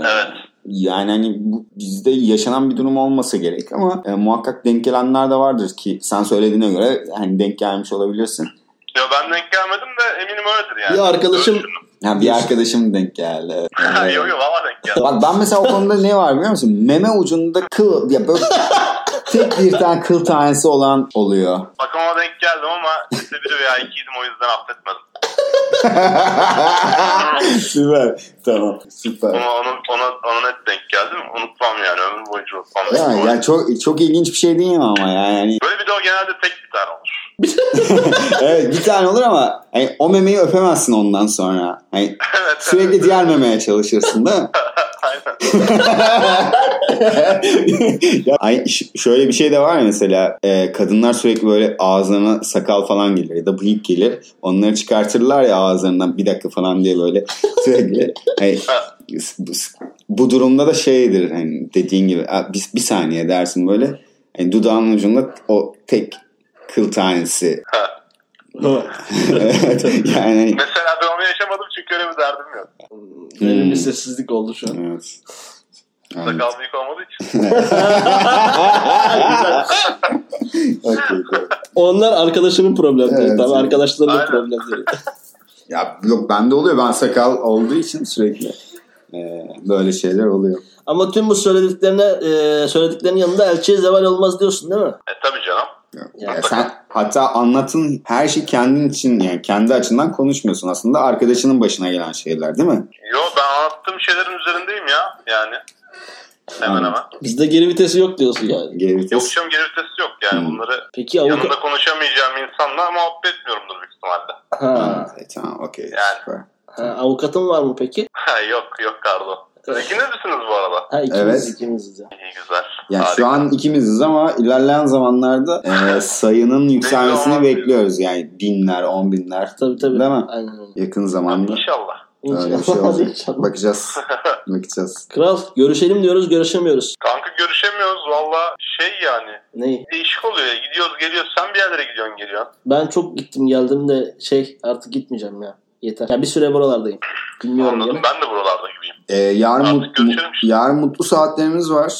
C: Evet.
B: Yani hani bu bizde yaşanan bir durum olmasa gerek ama e, muhakkak denk gelenler de vardır ki sen söylediğine göre hani denk gelmiş olabilirsin.
C: Ya ben denk gelmedim de eminim öyledir yani.
A: Bir arkadaşım-.
B: Ha, bir arkadaşım denk geldi.
C: Yok yok valla denk geldi.
B: Bak ben mesela o konuda ne var biliyor musun? Meme ucunda kıl ya böyle tek bir tane kıl tanesi olan oluyor.
C: Bak ama denk geldim ama işte bir veya ikiydim o yüzden affetmedim.
B: süper. Tamam. Süper.
C: Ama onu, ona, ona net denk geldim. Unutmam yani ömür boyunca unutmam.
B: Ya, ya çok çok ilginç bir şey değil mi ama ya? yani
C: Böyle bir de o genelde tek bir tane olur.
B: evet bir tane olur ama hani o memeyi öpemezsin ondan sonra. Hani
C: evet.
B: sürekli diğer memeye çalışırsın değil mi?
C: Aynen.
B: ya, ay, şöyle bir şey de var ya mesela e, kadınlar sürekli böyle ağızlarına sakal falan gelir ya da bıyık gelir. Onları çıkartırlar ya ağızlarından bir dakika falan diye böyle sürekli. Hani, bu, bu durumda da şeydir hani dediğin gibi "Aa, bir, bir saniye dersin böyle. Hani dudağın ucunda o tek kıl tanesi. yani
C: Mesela ben onu yaşamadım çünkü öyle bir derdim yok.
A: Benim
B: Hmm.
A: sessizlik oldu şu an.
B: evet.
C: Sakal büyük olmadığı için.
A: Onlar arkadaşının problemleri.
B: Evet,
A: tabii arkadaşlarının
C: Aynen.
A: problemleri.
B: Ya yok bende oluyor. Ben sakal olduğu için sürekli e, böyle şeyler oluyor.
A: Ama tüm bu söylediklerine e, söylediklerinin yanında elçiye zeval olmaz diyorsun değil mi?
C: E tabii canım.
B: Ya,
A: Ya.
B: ya sen hatta anlatın her şey kendin için yani kendi açından konuşmuyorsun aslında arkadaşının başına gelen şeyler değil mi?
C: Yo ben anlattığım şeylerin üzerindeyim ya. Yani. Hemen
B: Anladım.
C: hemen.
A: Bizde geri vitesi yok diyorsun yani.
B: Geri
C: Yok
B: vites.
C: canım geri vitesi yok. Yani
B: Hmm.
C: bunları
A: Peki avukat...
C: yanında konuşamayacağım insanla muhabbet etmiyorumdur büyük ihtimalle.
A: Ha,
B: Ha, e, tamam okey
C: Yani.
B: süper.
A: ha, avukatın var mı peki?
C: Ha, yok yok Carlo. Siz ikiniz misiniz bu arada?
A: Ha ikimiz
B: Evet.
A: ikimiziz ya.
C: İyi güzel.
B: Yani
C: Harika.
B: şu an ikimiziz ama ilerleyen zamanlarda e, sayının yükselmesini bekliyoruz. Yani binler, on binler.
A: Tabii tabii.
B: Değil mi?
A: Aynen öyle.
B: Yakın zamanda
C: İnşallah.
B: öyle bir şey
A: İnşallah.
B: olacak.
A: İnşallah.
B: Bakacağız. Bakacağız.
A: Kral görüşelim diyoruz görüşemiyoruz.
C: Kanka görüşemiyoruz valla şey yani.
A: Neyi?
C: Değişik oluyor ya. Gidiyoruz geliyoruz. Sen bir yerlere gidiyorsun geliyorsun.
A: Ben çok gittim geldim de şey artık gitmeyeceğim ya. Yeter. Ya bir süre buralardayım. Bilmiyorum
C: Anladım.
A: gene.
C: Ben de buralarda gibiyim.
B: Ee, yarın,
C: Artık
B: mutlu,
C: görüşelim işte.
B: yarın mutlu saatlerimiz var.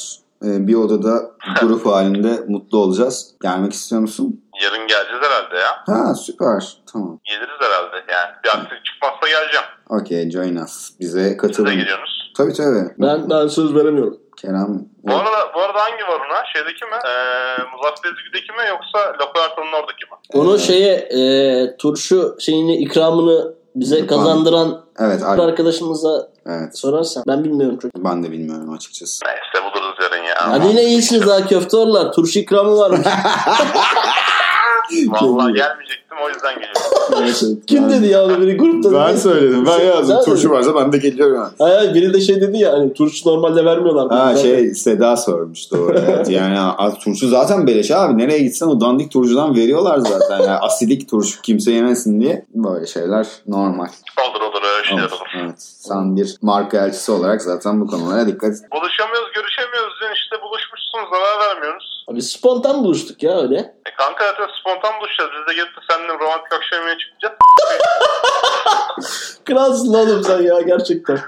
B: Ee, bir odada grup halinde mutlu olacağız. Gelmek istiyor musun?
C: Yarın geleceğiz herhalde ya.
B: Ha süper. Tamam.
C: Geliriz herhalde yani. Bir aksilik çıkmazsa geleceğim.
B: Okey join us. Bize
C: Siz de
B: katılın.
C: geliyorsunuz.
B: Tabii tabii.
A: Ben, ben söz veremiyorum.
B: Kerem.
C: Bu arada, bu arada hangi var ona? Şeydeki mi? Ee, Muzaffer Ezgi'deki mi yoksa Lapoyarta'nın oradaki mi?
A: Onu şeye e, turşu şeyini ikramını bize
B: Lütfen.
A: kazandıran
B: Evet. Ar-
A: arkadaşımıza
B: evet.
A: sorarsan ben bilmiyorum çok.
B: Ben de bilmiyorum açıkçası.
C: Neyse buluruz yarın ya.
A: Hadi yine iyisiniz ha köftorlar. Turşu ikramı varmış.
C: Vallahi gelmeyecektim o yüzden geliyorum.
A: Kim dedi ya onu biri grupta dedi.
B: söyledim.
A: Sen dedin.
B: varsa ben de geliyorum.
A: Hayır hayır, biri de şey dedi ya hani turşu normalde vermiyorlar.
B: Ha
A: Zaten-
B: şey Seda sormuş doğru. Evet. Yani az turşu zaten beleş abi. Nereye gitsen o dandik turşudan veriyorlar zaten. Yani asidik turşu kimse yemesin diye. Böyle şeyler normal.
C: Olur olur öyle şeyler
B: Olur.
C: olur.
B: Evet. Sen bir marka elçisi olarak zaten bu konulara dikkat et.
C: Buluşamıyoruz görüşemiyoruz diyorsun işte buluşmuşsunuz zarar vermiyorsunuz.
A: Abi spontan buluştuk ya öyle.
C: E kanka zaten spontan buluşacağız. Biz de gelip de seninle romantik akşam yemeğe çıkacağız.
A: Kralsın oğlum sen ya gerçekten.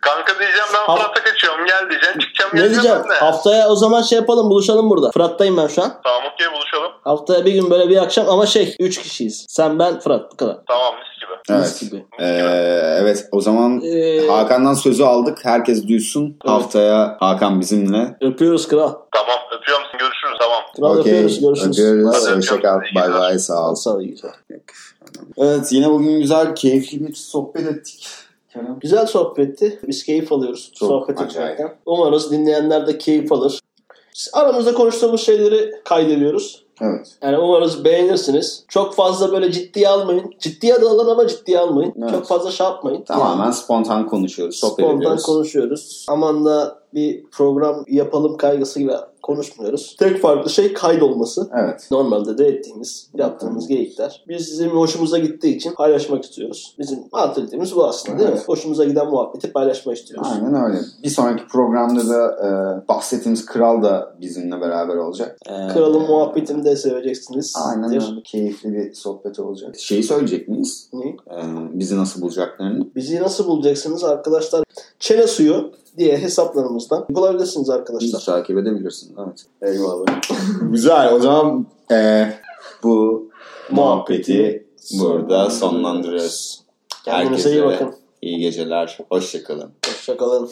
C: Kanka diyeceğim ben
A: Ha-
C: Fırat'a kaçıyorum gel diyeceğim. Çıkacağım
A: Ne diyeceğim?
C: de.
A: Haftaya o zaman şey yapalım buluşalım burada. Fırat'tayım ben şu an.
C: Tamam okey buluşalım.
A: Haftaya bir gün böyle bir akşam ama şey 3 kişiyiz. Sen ben Fırat bu kadar.
C: Tamam.
B: Evet.
A: Gibi.
B: Ee, evet o zaman
A: Ee,
B: Hakan'dan sözü aldık. Herkes duysun.
A: Evet.
B: Haftaya Hakan bizimle.
A: öpüyoruz kral.
C: Tamam öpüyorum seni görüşürüz tamam.
A: Kral
B: Okey.
A: öpüyoruz görüşürüz.
B: Öpüyoruz.
A: Bay bay.
B: Bay. Sağ ol.
A: Sağ ol geceler.
B: Evet yine bugün güzel, keyifli bir sohbet ettik. Kerem.
A: Güzel sohbetti. Biz keyif alıyoruz
B: Çok
A: sohbet etmekten. Umarız dinleyenler de keyif alır. Aramızda konuştuğumuz şeyleri kaydediyoruz.
B: Evet.
A: Yani umarız beğenirsiniz. Çok fazla böyle ciddiye almayın. Ciddiye de alın ama ciddiye almayın.
B: Evet.
A: Çok fazla şey yapmayın.
B: Tamamen spontan konuşuyoruz, sohbet
A: Spontan
B: ediyoruz.
A: konuşuyoruz. Aman da bir program yapalım kaygısıyla konuşmuyoruz. Tek farklı şey kaydolması.
B: Evet.
A: Normalde de ettiğimiz, yaptığımız geyikler. Bizim hoşumuza gittiği için paylaşmak istiyoruz. Bizim mantalitemiz bu aslında değil mi?
B: Evet.
A: Hoşumuza giden muhabbeti paylaşmak istiyoruz.
B: Aynen öyle. Bir sonraki programda da e, bahsettiğimiz kral da bizimle beraber olacak. E,
A: Kralın muhabbetini de seveceksiniz.
B: Aynen öyle. Keyifli bir sohbet olacak. Şeyi söyleyecek miyiz?
A: Ne?
B: E, bizi nasıl bulacaklarını.
A: Bizi nasıl bulacaksınız arkadaşlar? Çene suyu diye hesaplarımızdan bulabilirsiniz
B: Bizi
A: arkadaşlar.
B: takip edebilirsin. Evet. Eyvallah. Güzel. O zaman e, bu muhabbeti burada sonlandırıyoruz.
A: Kendinize iyi
B: Herkese
A: bakın.
B: iyi geceler. Hoşçakalın.
A: Hoşçakalın.